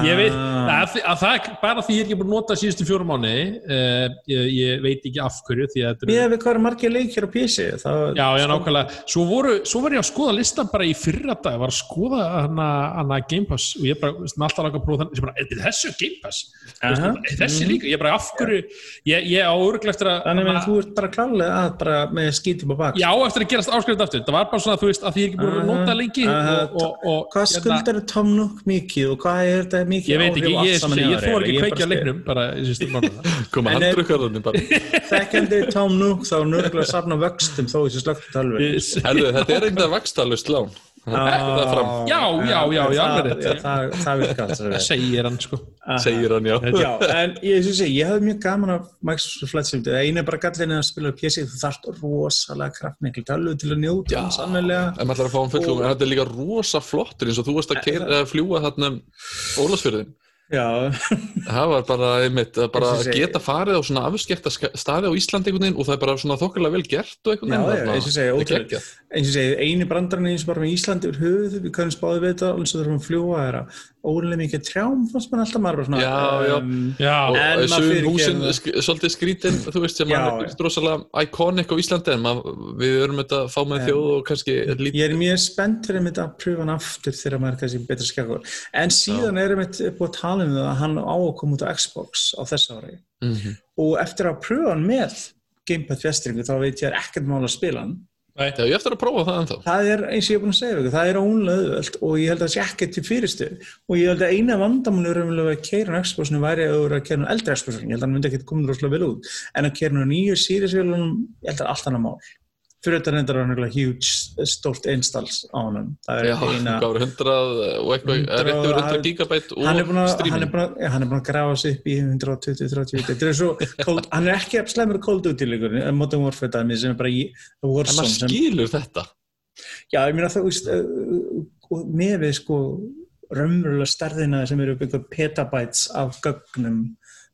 ég veit að, að það, bara því ég er ekki búin að nota síðustu fjórum mánu uh, ég, ég veit ekki af hverju því að þetta Mér við hvað eru margir leikir á PC það, Já, já, nákvæmlega. Svo, voru, svo var ég að skoða listan bara í fyrra dag var að skoða hana, hana Game Pass og ég bara, veist, alltaf langa að prófa þannig bara, er þessu Game Pass? Veist, Aha. þessi líka, ég bara af hverju? Ég, ég á örglega eftir að Þannig að þú ert bara klálega að bara með skítið á bak. Já, eftir að gerast áskrift aftur. Það var bara svona, veist, að því ég er ekki búin að nota lengi og, og, og, Hvað hérna, skuldar Tom Nook mikið og hvað er þetta mikið Ég veit ekki, ég, ég, ég þór ekki kveikja leiknum bara í sístu mánuða koma En er- handrukkarðunni bara. Þekkjandi Tom Nook þá er nörgulega að safna vöxtum þó þessi slögt Herðu, þetta er einnig vakstalust lán Já, já, já, já, rétt. Það, það, það virkar alltaf segir hann sko segir hann já Já, en ég, ég, ég hafði mjög gaman af Microsoft Flight Simulator. Það eina er bara gallin að spila á PC, þú þarft rosalega kraftmikli tölvu til að njóta Já. hans annarlega. En maður ætlar að fá hann fullum, en þetta er líka rosa flottur eins og þú varst að, að fljúa þarna um Ólasfjörðin. Já, Það var bara einmitt að bara Eins og segi- geta farið á svona afskekta staði á Íslandi einhvern veginn og það er bara svona þokkarlega vel gert og einhvern veginn. eins og Það eins og segi, eini brandarinn eins og bara með Íslandi yfir höfuð, við kannum spáði við þetta, alveg svo þurfum að fljúa er að órinlega mikið trjám fannst mann alltaf bara svona. Já, já. um, Já, Og fyrirgefur húsin það. sk svolítið skrítin, þú veist, sem er rosalega iconic á Íslandi en maður, við erum þetta að fá með þjóð og kannski lítið. Ég er mjög spennt fyrir að pröfa hann er að tala um það að hann á að koma út á Xbox á þess ári. Mhm. Og eftir að pröfa hann með Gamepad fjastringu þá veit ég að ekkert mál að spila hann. Já, ég eftir að prófa það ennþá. Það er eins og ég er búin að segja ykkur, það er ónlega auðvöld og ég held að það sé ekkert til fyrirstu. Og ég held að eina vandamáli raunverulega að keira á Xboxinu væri að vera að keira á eldri Xboxinu. Ég held að hann myndi ekkert koma rosalega vel út. En að keira á nýju Series-vélunum, ég held að allt annað mál. Fyrir þetta reyndar hann eitthvað huge, stórt installs á honum. Það er eina... hvað var 100 og eitthvað, 100 rétt yfir 100 hann- gigabæt hann er og hann er streaming. hann er búin að grafa sig upp í 120-30 þetta er svo cold, hann er ekki slemur cold duty leikur en Modern Warfare dæmi sem er bara í En Warzone maður sem, skilur þetta. já ég meina það og með við sko raunverulega stærðina sem eru upp einhver petabytes af gögnum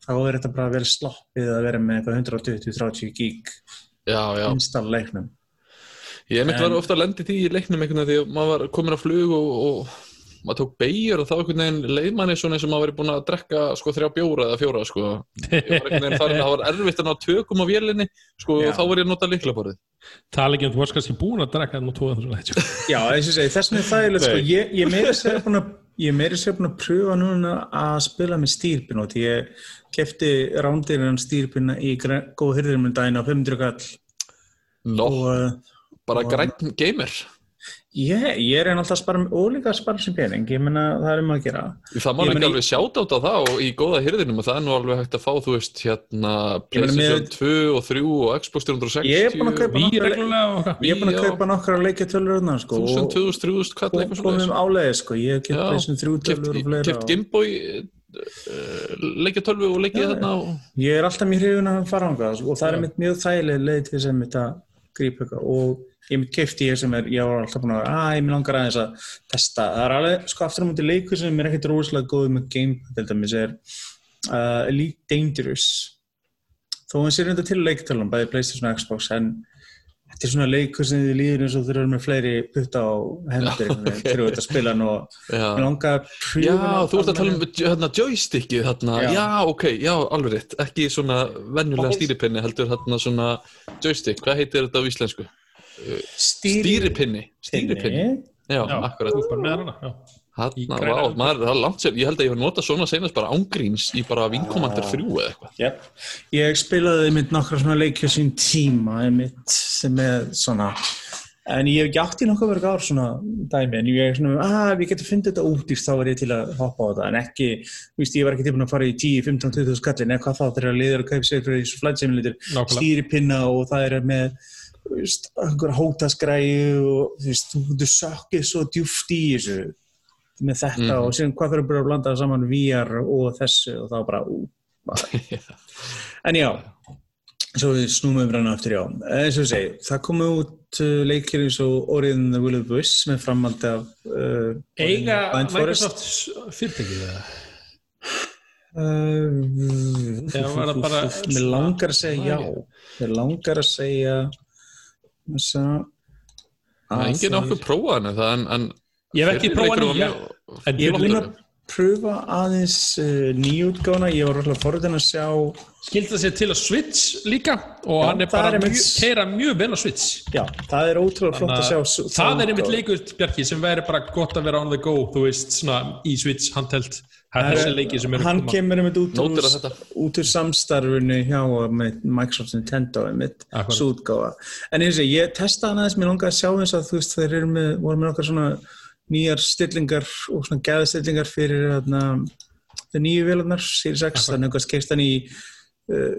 þá er þetta bara vera sloppið að vera með eitthvað 120-30 gig Já, já. install leiknum Ég mitt En- var ofta að lendi því í leiknum einhvern veginn því að maður var komin á flug og, og maður tók beigur og þá einhvern veginn leið manni svona eins og maður verið búin að drekka sko þrjá bjóra eða fjóra sko. Ég var einhvern veginn farin að það var erfitt að ná tökum á vélinni sko Já. og þá var ég að nota liklaborðið. tala ekki um þú varst kannski búin að drekka nú tóða þessu leitjum Já, eins og segi, þess vegna er þægilegt sko, ég, ég meiri sér búin að ég meiri sér búin að pröfa núna að spila með stýrpinn og því ég kefti rándirinn stýrpinna í gre- góð hyrðurum en daginn á 500 kall Nó, og bara græn gamer. ég, ég er enn alltaf að spara og líka að spara sem pening, ég menna það er um að gera. Það má ekki alveg sjáta át á það og í góða hyrðinum og það er nú alveg hægt að fá, þú veist, hérna PlayStation með- 2 og 3 og Xbox 360 Ég er búin að kaupa nokkra- ég er búin að kaupa nokkra leikja tölur þarna sko, 1000, og 2000, 3000, hvað og komum áleiði sko, ég hef Já, þessum þrjú tölur og fleira Keft og- Gameboy uh, leikja tölvu og leikja þarna og... Ég er alltaf mjög hrifun að fara ánga og það er mjög þægileg leið til þess að grípa og ég mitt keifti ég sem er, ég var alltaf búin að vera, að ég mér langar aðeins að testa, það er alveg, sko aftur á múti leikur sem er ekkert rosalega góð með game til dæmis er uh, Elite Dangerous þó hann sér þetta til leiktölum, bæði Playstation og Xbox en þetta er svona leikur sem þið líður eins og þeir eru með fleiri putta á hendur Já, einhvern veginn, ok. þegar þú ert að spila hann og Já, mér langar að pröfa já hann þú ert að tala um hérna, joystickið þarna, Já. já. ok, já, alveg rétt ekki svona venjulega stýripinni heldur þarna svona joystick, hvað heitir þetta á íslensku? Stýri- Stýripinni, stýripinni. Já, Já, akkurat. Vá, öldu. maður, það er langt sér, ég held að ég hef notað svona senast bara ángríns í bara vinkomandar þrjú eða eitthvað. Yep. Ég spilaði einmitt nokkra svona leikja sín tíma einmitt sem er svona en ég hef ekki átt í nokkuð verið ár svona dæmi en ég er svona, að við getum fundið þetta út þá er ég til að hoppa á þetta. En ekki, þú veist, ég var ekki tilbúin að fara í 10, 15, 20 skallin eða hvað þá þegar liður að kaupa sér fyrir þessu Nákvæmlega. stýripinna og það er með einhver hótaskræðu og þú veist, þú þú sökkið svo djúft í þessu með þetta Mhm. og síðan hvað þarf bara að blanda saman VR og þessu og þá bara, ú, bara En já, svo við snúmum við rann aftur já. Eins og við segi, það komu út uh, leikir eins og and the Will of the Wisps með framhaldi af uh, Eiga. Microsoft fyrirtækið eða? Uh, Eða var það bara- Mér langar að segja já. Mér langar að segja þessa Það er enginn okkur prófað henni það en, en Ég hef ekki var nýja, mjög- en Ég er búin að pröfa aðeins uh, nýjútgána, ég var alltaf forðin að sjá skildi það sér til að Switch líka og Já, hann er bara mjög, keira mjög vel á Switch. Já, það er ótrúlega flott að sjá að það er einmitt leikur, Bjarki, sem væri bara gott að vera on the go, þú veist, svona í Switch handheld, það eru Hann kemur að þetta. út úr samstarfinu hjá með Microsoft Nintendo útgáfa. En eins og ég testaði hann aðeins, mér langaði að sjá þess að þú veist, þeir eru með, voru með okkar svona nýjar stillingar og svona gæðastillingar fyrir þarna, þeir nýju vélarnar, Series X, þannig að keist hann í uh,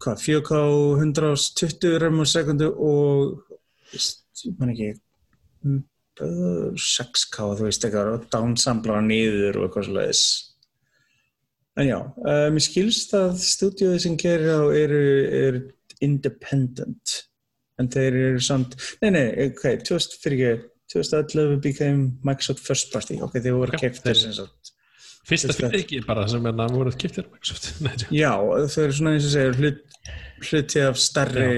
hvað, 4K 120 rem á sekundu og ég man ekki uh, 6K, þú veist eitthvað og downsamplara niður og eitthvað svoleiðis. En já, uh, mér skilst að stúdíóði sem gerir á eru, eru independent. En þeir eru samt nei, nei, ok, 2000, fyrir ekki 2011 became Microsoft First Party. Ok, þeir voru keftir sem sagt. Fyrsta Fyrsta- fyrir ekki bara sem er að voru kiptir Microsoft. Nei. Já, þau eru svona eins og hlut, hluti af starri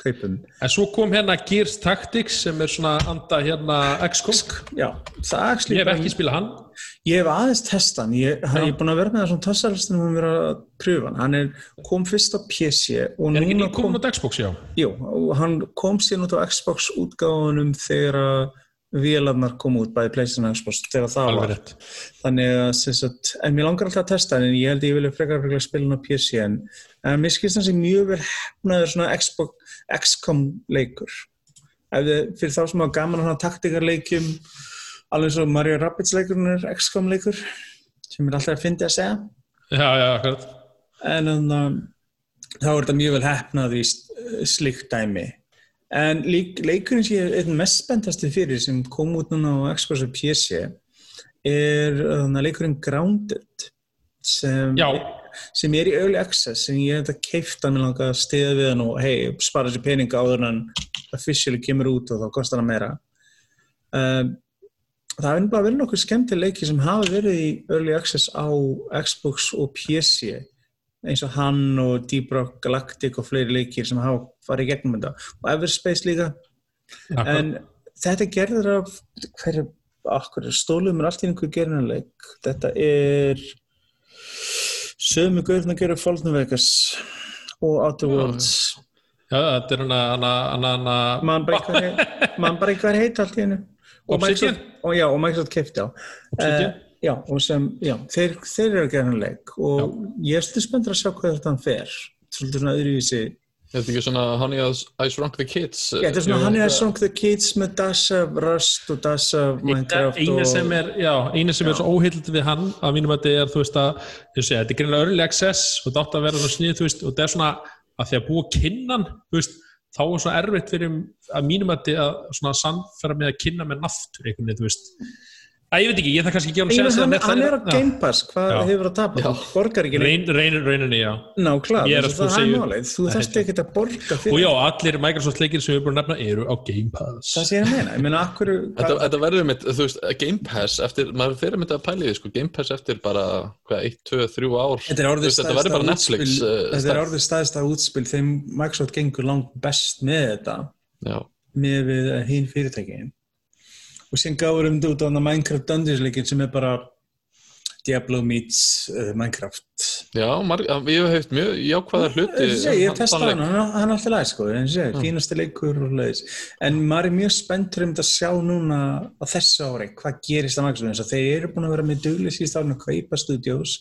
kaupum. En svo kom hérna Gears Tactics sem er svona anda hérna XCOM. Já, það actually Ég hef ekki spilað hann. Ég hef aðeins testa hann, ég, er búin að vera með það svona tassarlistunum og vera að pröfa hann. Hann er, kom fyrst á PC og Er ekki nýtt komin á Xbox, já. jú, hann kom síðan út á Xbox útgáfunum þegar að vélarnar kom út, bæði PlayStation Xbox, þegar það Alveg var. rétt. Þannig að, sagt, en mér langar alltaf að testa en ég held ég vilja frekar frekar spila á PC, en, en mér skilst hann sem mjög vel hefnaður svona Xbox, XCOM leikur. Ef þið, fyrir þá sem hafa gaman að hana taktikarleikjum, alveg svo Mario Rabbids leikurinn er XCOM leikur, sem er alltaf fyndi að segja, Já, já, akkurat. en um, þá er þetta mjög vel hefnað í slíkt dæmi. En lík, leikurinn sem ég er mest spenntasti fyrir sem kom út núna á Xbox og PC er uh, leikurinn Grounded sem, sem er í early access sem ég hef þetta keift að mér langa að stiða við hann og hei, spara sér peninga áður en officially kemur út og þá kostar hann meira. Um, það er bara verið nokkuð skemmtileg leiki sem hafa verið í early access á Xbox og PC eins og hann og Deep Rock Galactic og fleiri leikir sem hafa farið í gegnum þetta. Og Everspace líka. Akkurat. en þetta gerður af hverju, okkur, stólum er allt í einhver gerðinleik þetta er sömu guðurinn að gera Fallen Vegas og Outer Worlds. Já, þetta er hana, mann bara eitthvað heit- allt í hennu og? Microsoft, og, já, og Microsoft kefti á? Eh, já, og sem, já, þeir, þeir eru að gera hann leik. Og ég er svolítið spenntur að sjá hvað þetta hann fer. Svolítið svona öðruvísi Er þetta ekki svona Honey I I Shrunk the Kids? Já, þetta er svona er að Song the Kids með Dash of Rust og Dash of Minecraft eina og... sem er, já, eina sem er svo óheildi við hann að mínum að þetta er, þú veist að þú veist, þetta er greinlega early access og þetta átt að vera svona snið, þú veist, og þetta er svona að því að búa kinnan, þú veist þá er svona erfitt fyrir að mínum að þetta að svona sannfæra með að kynna með naftur einhvern veginn, þú veist að ég veit ekki, ég það kannski ekki að segja hann, að hann er á. Game Pass, hvað Já. hefur að tapa? Borgar ekki neitt. Reyn, reynir, reyninni, já Ná, klart, að það er málið. Þú þarfst ekki að borga og fyrir já, allir Microsoft leikir sem við erum búin að nefna eru á Game Pass það sé ég að meina. Ég meina, akkur... Þetta, þetta verður mitt, þú veist, Game Pass eftir, maður fyrir mitt að pæli því, sko, Game Pass eftir bara, hvað, 1, 2, 3 ár Þetta er verður bara Netflix uh, þetta er orðið staðista útspil þegar Microsoft gengur langt best með þetta Já, með við hinn fyrirtækin og síðan gáður um þetta út á Minecraft Dungeons leikin sem er bara Diablo meets uh, Minecraft. Já marg, ég hef heilt mjög jákvæða hluti Ég, ég, um testa þann hann, hann, hann er alltaf læg sko, segi, fínasti leikur og leiðis. En maður er mjög spenntur um þetta að sjá núna á þessu ári hvað gerist á og þeir eru búin að vera með dugli síðust árin að kaupa studios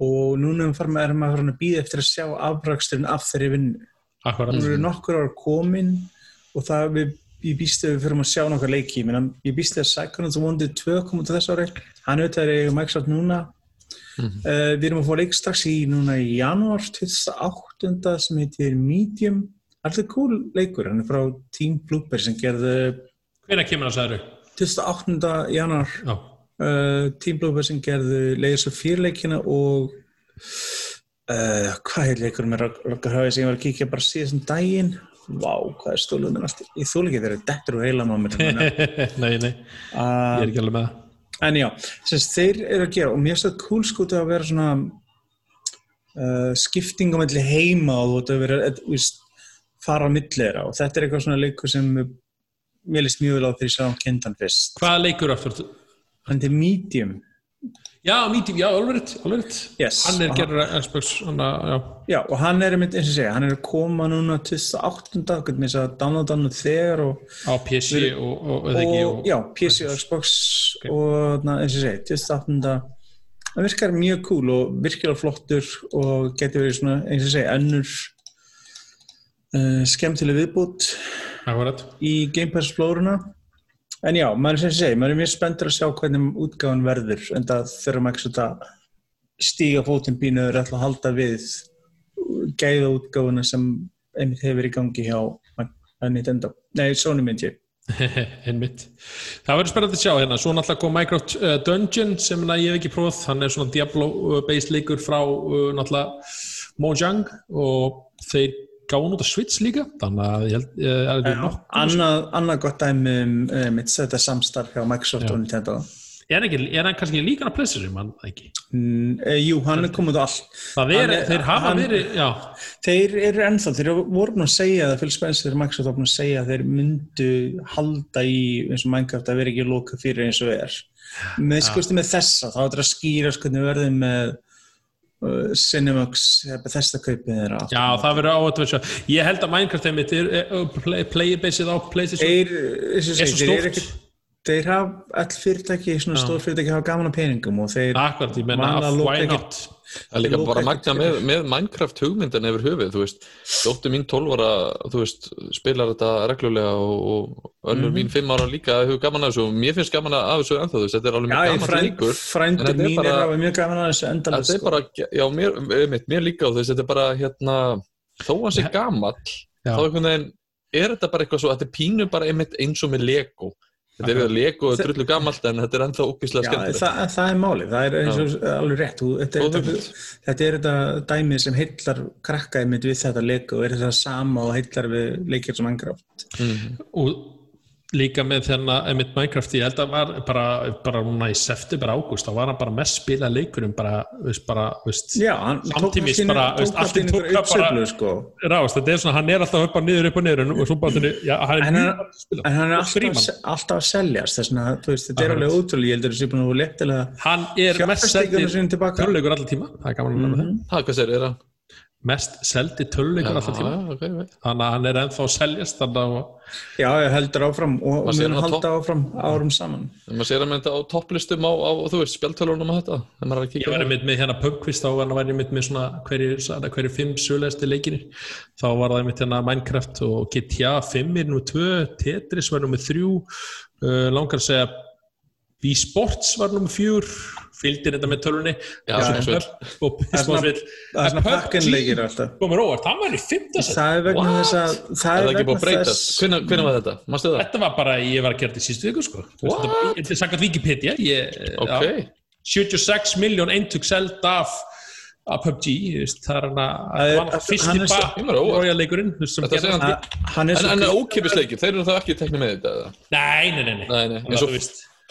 og núna erum maður að býða eftir að sjá afraksturinn af þeirri vinnu. Akkurat, Nú eru nokkur ár komin og það við, ég býst að við fyrir að sjá nokkur leiki, ég, býst að Psychonauts Wounded 2 kom út á þessu ári, hann auðvitað er Microsoft núna. Mhm. Uh, við erum að fá leik strax í núna í janúar 2008 sem heitir Medium. Alltaf cool leikur, hann er frá Team Blooper sem gerði hvenær kemur það særu? 2008. janúar. Já, uh, Team Blooper sem gerði Layers of Fear leikina og uh, hvað er leikur með Röggarhafið sem ég var að kíkja bara síðan daginn Vá, hvað er minn aftur? Ég þúl ekki þetta dettur úr heilan á mér nei, nei, ég er ekki alveg með það En já, sérst, þeir eru að gera og mér finnst þetta cool sko til að vera svona uh, skipting á melli heima og þú ert að vera, þú veist, fara á millera og þetta er eitthvað svona leikur sem mér líst mjög vel á því að sjá kynntan fyrst. Hvaða leikur aftur? Hann er medium. Já, medium, já, alveg alveg. Yes. Hann er Og gerður Xbox, hann að, já. Já, og hann er einmitt eins og segja, hann er að koma núna 2008. hvernig þess að downloada hann þegar og, Á PC og, og, eða ekki, og já, PC og Xbox og na, eins og segja, 2008. Það virkar mjög cool og virkilega flottur og getur verið svona, eins og segja, önnur uh, skemmtileg viðbútt í Game Pass flóruna. En já, maður sem segi, maður er mjög spenntur að sjá hvernig útgáðan verður en það þurfum ekki svona að stíga fótinn pínuður ætla að halda við gæða útgáðuna sem einmitt hefur í gangi hjá Nintendo. Nei, Sony mynd ég. Einmitt. Það verður spennandi að sjá hérna. Svo náttúrulega kom Minecraft uh, Dungeon sem ég hef ekki prófað. Hann er svona Diablo-based leikur frá uh, náttúrulega Mojang og þeir gáði út á Switch líka. Þannig að ég held uh, að er nokkuð. Annað, annað gott dæmi um uh, mitt þetta samstarf hjá Microsoft Já. og Nintendo. Er, ekki, er hann kannski líka á PlayStation, mann ekki? Mm, eh, jú, hann er komið á allt. Það er, Hann þeir hafa hann- verið, já, Þeir eru ennþá, þeir voru búin að segja það, Phil Spencer og Microsoft voru búin að segja að þeir myndu halda í eins og Minecraft að vera ekki loka fyrir eins og er. Með skusti með þessa, þá er þetta að skýra hvernig verðið með uh, Cinemax, þessa kaupið þeirra. já, það verður á þetta verið svo. Ég held að Minecraft einmitt er, er, er play, playerbasið á PlayStation. Og Er svo ekkert, þeir hafa all fyrirtæki, svona Já. stór fyrirtæki hafa gaman að peningum og þeir Akkurat, ég menna, Vanlega why not? Það er líka bara magna með, með Minecraft hugmyndin yfir höfuð, þú veist, dóttir mín 12 ára, þú veist, spilar þetta reglulega og, og önnur Mhm. mín 5 ára líka hefur gaman að þessu og mér finnst gaman að þessu ennþá, þú veist, þetta er alveg Já, mjög gaman frænd, leikur. en frændur þetta er mínir bara- hafa mjög gaman að þessu endalist. Þetta er bara, já, mér, einmitt, mér líka og þú veist, þetta er bara, hérna, þó hann sé gamall, Já. þá er þetta bara eitthvað svo, þetta er pínu bara einmitt eins og með Lego. Þetta er við að Lego og drullu gamalt en þetta er ennþá ógislega Já, skemmtilegt. það, það er málið, það er eins og alveg rétt þú, þetta, þetta, þetta er þetta dæmið sem heillar krakka einmitt við þetta leik og er þetta sama og heillar við leikir sem Minecraft Mhm. og líka með þennan einmitt Minecraft, ég held að var bara, bara núna í september ágúst, þá var hann bara mest spilað leikurum bara, veist, bara, veist Já, Samtímis bara, veist, allt allt í í einu tók einhverja það bara- sko. rást, þetta er svona, hann er alltaf upp og niður, upp og niður og svo bara þenni, já, hann er En mjög að spila. En hann er alltaf, alltaf að seljast þess að þú veist, þetta er alveg ótrúlega ég heldur þessi búin að vera leftilega hann er mest tilbaka töluleikur allar tíma, það er gaman að nefna það. Það, hvað segir, er hann? Mest seldi töluleikur allar tíma. Já, ok, ok. þannig að hann er ennþá seljast þannig að Já, ég heldur áfram og, á halda áfram árum saman. En maður sér að mynda á topplistum á, á þú veist, spjaltölunum og þetta, er ég á einmitt með hérna pubquiz þá var hann einmitt með svona hverju, hverju fimm sögulegasti leikinir þá var það einmitt hérna Minecraft og GTA 5 er nú 2 Tetris var nú með 3 uh, langar að segja Wii Sports var nú með 4 fylgdir þetta með tölunni Já, og, smá svill. og Það er svona- það er PUBG alltaf komur óvart, hann var í 5. set Það er vegna þess að Er það það er ekki búið vegna að breytast? hvenær var þetta? Það? Þetta var bara, ég var að gera þetta í sístu viku sko. Þetta er sagt Wikipedia ég, Ok. já, 76 miljón eintök seld af af PUBG, það er hann að Það er- það var er Ég var óvart. Royal leikurinn hann- að er ókipisleikir, þeir eru þá ekki teknið með þetta? Nei, nei, nei, nei. Nei, nei, Þannig eins að og,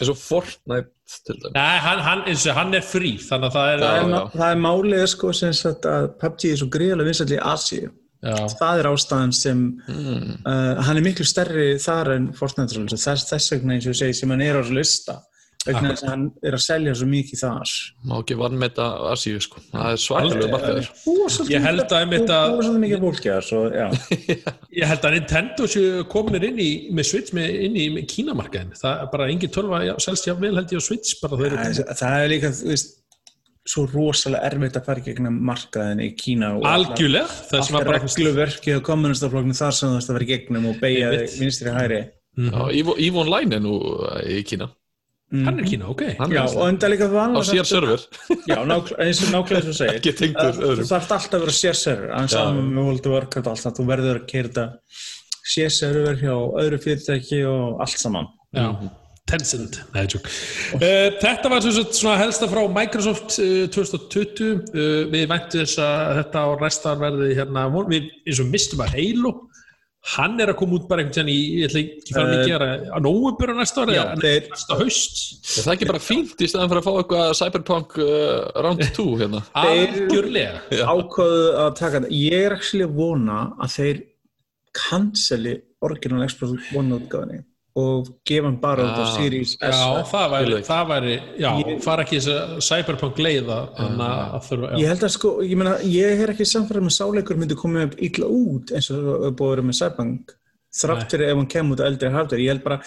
eins og Fortnite til dæmis. Nei, hann, hann, eins og hann er frí þannig að það er Já, það er, já. má- það er málið sko sem sagt að PUBG er svo gríðarlega vinsall í Asíu já, það er ástæðan sem Mm. uh, hann er miklu stærri þar en Fortnite þess, þess vegna eins og segi sem hann er á lista vegna þess að hann er að selja svo mikið þar. Má ekki vannmeta Asíu, sko. Það er svakalega markaður. Ég held að að- ég held að Nintendo séu kominir inn í með Switch með, inn í kínamarkaðin það er bara engin tölva selst já vel held ég á Switch það, það er líka þú veist, svo rosalega erfitt að fara gegnum markaðin í Kína og algjörlega. Var bara regluverkið á kommunistaflokknu þar sem þú veist að vera gegnum og beigja vinstri hæri Evo Online er nú uh, í Kína. Hann er kína, ok. Hann Já, og enda líka á vanlega sér server. Já, eins og nákvæmlega svo segir. Ekki tengdur Þú öðrum. þarf alltaf að vera sér-server en saman með World of Warcraft og allt það, þú verður að keira þetta sér-server hjá öðru fyrirtæki og allt saman. Já, Tencent Nei, tjók. uh, Þetta var sem sagt svona helsta frá Microsoft uh, 2020. Uh, við væntum þess að þetta á restan verði hérna, við eins og mistum að Halo hann er að koma út bara einhvern veginn í, ég ætla ekki fara mikið að gera á nóvubur á næsta ári, Já, en þeir- næsta haust. Er það ekki bara fínt í staðan fyrir að fá eitthvað Cyberpunk uh, Round 2 hérna? algjörlega. Ákvaðu að taka þetta. Ég er ekki að vona að þeir canceli original Xbox One útgáðinni og gefa hann bara út á Ah. Series S. Já, það væri, það væri já, Ég- fara ekki þess að cyberpunk leiða en að að þurfa, Ég held að sko, ég meina, ég er ekki samfæður með sáleikur myndi komið upp illa út eins og það búið að vera með Cyberpunk þrátt fyrir ef hann kemur út á eldri hardware, ég held bara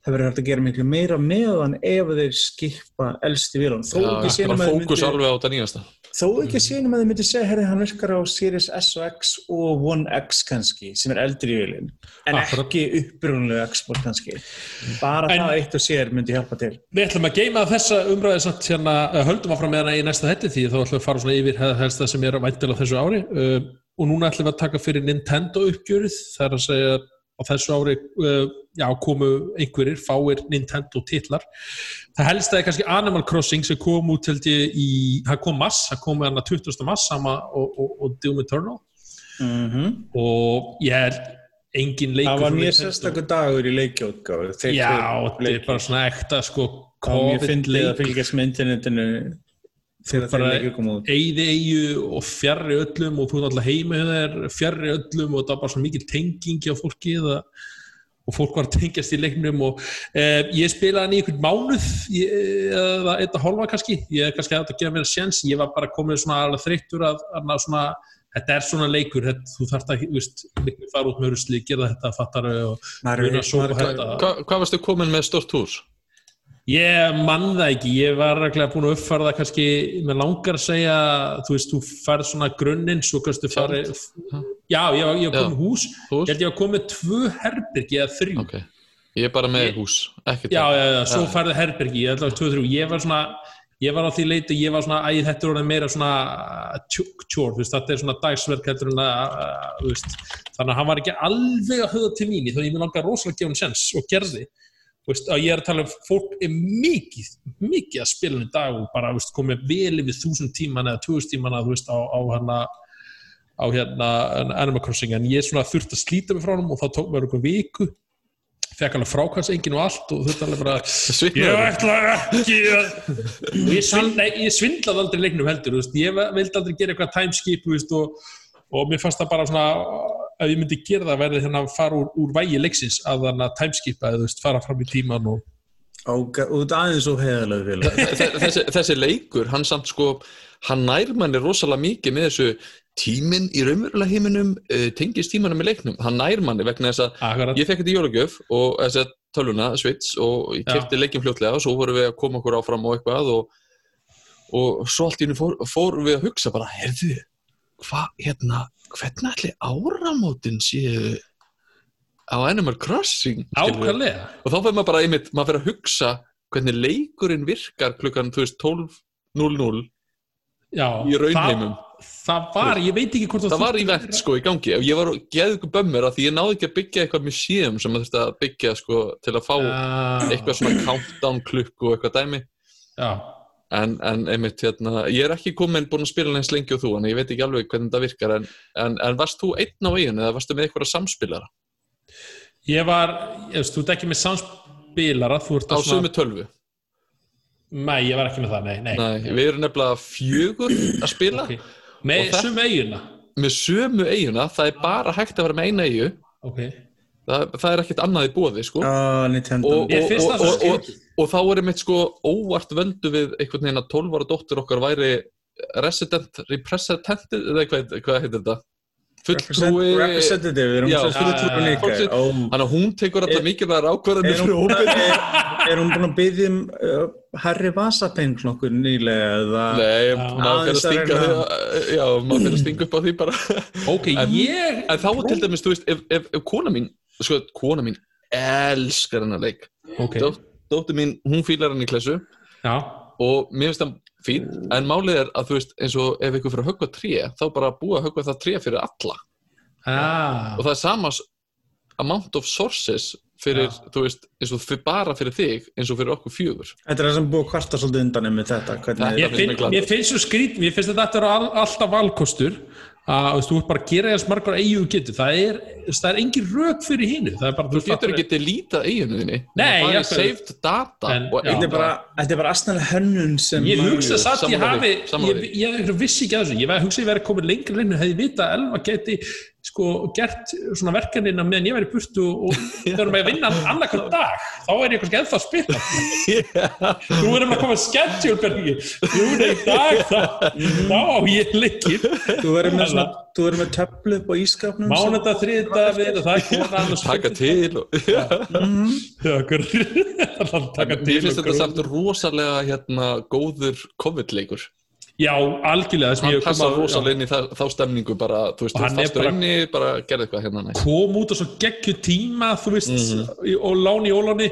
það verður hægt að gera miklu meira með hann ef þeir skipa elsti vilun þó Já, ekki bara að þeir myndi, alveg á þetta nýjasta. Þó ekki sínum að þeir myndi segja herri, hann virkar á Series S og X og One X kannski, sem er eldri vilun en Akkurat. ekki upprunlega Xbox kannski. Bara En- það eitt og sér myndi hjálpa til. Við ætlum að geima þessa umræði samt hérna, höldum áfram með hana í næsta hætti því þá ætlum við að fara svona yfir helst það sem er væntilega þessu ári. Uh, og núna ætlum við að taka fyrir Nintendo uppgjörið það er að segja á þessu ári uh, já, komu einhverjir, fáir Nintendo titlar. Það helst er kannski Animal Crossing sem kom út held ég í, það kom mass, það kom hana 20. mass sama og, og, og Doom Eternal mm og ég er engin leikur það var mjög sérstakur dagur í leikjótgáðu Já, þetta er bara svona ekta sko Það var mjög COVID fyndið leik. að fylgjast með internetinu þegar þeir bara- leikir koma út. eigði eigu og fjarrri öllum og þú er alltaf heima hjá þér fjarrri öllum og það var bara svo mikil tenging hjá fólki eða, og fólk var að tengjast í leiknum og eh, ég spilaði hann í einhvern mánuð ég, eða eitt að hálfa kannski ég er kannski að gefa mér að sjens ég var bara komið svona alveg þreyttur að, að svona, þetta er svona leikur þetta, þú þarft að, þú veist, miklu fara út með rusli gera þetta, fattar og maður- þetta Hva, Hvað varstu komin með stort hús? Ég mann það ekki, ég var reglega búin að uppfæra það kannski, mér langar að segja, þú veist, þú færð svona grunninn, svo kannski farið, já, ég var, ég var komið hús, Hús? ég held ég var komið tvö herbyrgi eða þrjú, Ok, ég er bara með Ég- hús, ekkert já, já, já, svo færði herbyrgi, ég held að það var tvö, þrjú, ég var svona, ég var á því leiti, ég var svona, æ, þetta er orðið meira svona tjór, þú veist, þetta er svona dagsverk en að, að, þú veist, þannig að hann var ekki alveg að höfða til mín, í, þó ég mér langar rosalega að gefa hann sens og gerði, Þú veist, að ég er að tala um fólk er mikið, mikið að í dag og bara veist, komið vel yfir þúsund tíman eða tvúsund tíman þú veist, á, á hérna á hérna Animal Crossing. En ég svona þurfti að slíta mig frá hann og þá tók mér einhver viku fekk alveg frákvæmsengin og allt og þetta alveg bara ég ætla ekki að ég, svindla, ég svindlaði aldrei leiknum heldur veist, ég vildi aldrei gera eitthvað timeskip og, og mér fannst það bara svona ef ég myndi gera það verði hérna að fara úr, úr vægi leiksins að þannig að timeskipa eða fara fram í tíman og Ága, út aðeins og. Þe- þessi, þessi leikur, hann samt sko hann nær manni rosalega mikið með þessu tíminn í raunverulega heiminum uh, tengist tímanum í leiknum, hann nær manni vegna þess að akkurat, ég fekk þetta í jólagjöf og þess að tölvuna, Switch og ég Já. kefti leikin fljótlega og svo vorum við að koma okkur áfram og eitthvað og, og svo allt í henni fór, fórum við að hugsa bara, herðu hvað, hérna, hvernig ætli áramótin séu á Animal Crossing ákvæðlega og þá fyrir maður bara einmitt, maður fyrir að hugsa hvernig leikurinn virkar klukkan þú veist, 12.00 já, í raunheimum. það, það var, ég veit ekki hvort það var í vett sko í gangi. Ég var geðið ykkur bömmur að því ég náði ekki að byggja eitthvað museum sem maður þurfti að byggja sko til að fá eitthvað svona countdown klukku og eitthvað dæmi. Já, en, en einmitt hérna, ég er ekki komin búin að spila eins lengi og þú en ég veit ekki alveg hvernig það virkar en, en, en varst þú einn á eigin eða varstu með eitthvað samspilara? Ég var ég veist, þú ert ekki með samspilara þú ert á að svona, sömu tölvu? Nei, ég var ekki með það, nei, nei, Nei, við erum nefnilega fjögur að spila. Ok. með það- sömu eiguna með sömu eiguna, það er bara hægt að vera með eina eigu ok, það, það er ekkert annað í bóði sko. Ah, Nintendo. og, og, og, og, þá er einmitt sko óvart völdu við einhvern veginn að 12 ára dóttur okkar væri resident, representative eða hvað, hvað heitir þetta? Fulltrúi Representative, við erum Já, fulltrúi líka. þannig að hún tekur alltaf mikilvægar ákvarðanir Er fyrir hún, hópin er, hún búin að byggja um uh, Harry Vasapenn nokkur nýlega eða Nei, maður fyrir að stinga því já, maður fyrir að stinga upp á því bara. Ok, En- ég en þá til dæmis, þú veist, ef, ef, ef kona mín sko, kona mín elskar hennar leik. Ok, Dó, dóttir mín, hún fílar hann í klessu. Já, og mér finnst það fín. En málið er að þú veist eins og ef ykkur fyrir að höggva tré þá bara búa að höggva það tré fyrir alla. Ah, og það er sama s- amount of sources fyrir, Já. þú veist, eins og fyrir, bara fyrir þig eins og fyrir okkur fjögur. Þetta er það sem búið að kvarta svolítið undan með þetta hvernig, Það- Ég, finnst þetta alltaf valkostur að þú veist, þú ert bara að gera þess margar eigu getur, það er, það er engin rök fyrir hínu, það er bara þú getur ekki delítað eiginu þinni. Nei, það er saved data En- og. Þetta er bara, þetta er bara aðstæðanlega hönnun sem Ég hugsa satt, ég hafi, ég, ég, ég vissi ekki að þessu, ég var- hugsa ég verið komin lengur inn, hefði vita að Elva geti sko gert svona verkanina meðan ég væri í burtu og þegar maður að vinna annarkvæm dag þá er ég kannski ennþá að spila. Þú erum að koma að schedule Bergi þú er í dag þá þá á ég leikir Þú verður með, svona, þú verður með töflu upp á ískapnum mánunda þriðda við og það er konan og taka til og, Já, hver- Það taka til Mér finnst þetta samt rosalega hérna, góður COVID-leikur Já, algjörlega það hann ég kom passa að- rosalega inn í það, þá stemningu bara, þú veist, þú fastur inni bara gerði eitthvað hérna næst kom út á svo geggju tíma þú veist, Mhm. í- og lán í óláni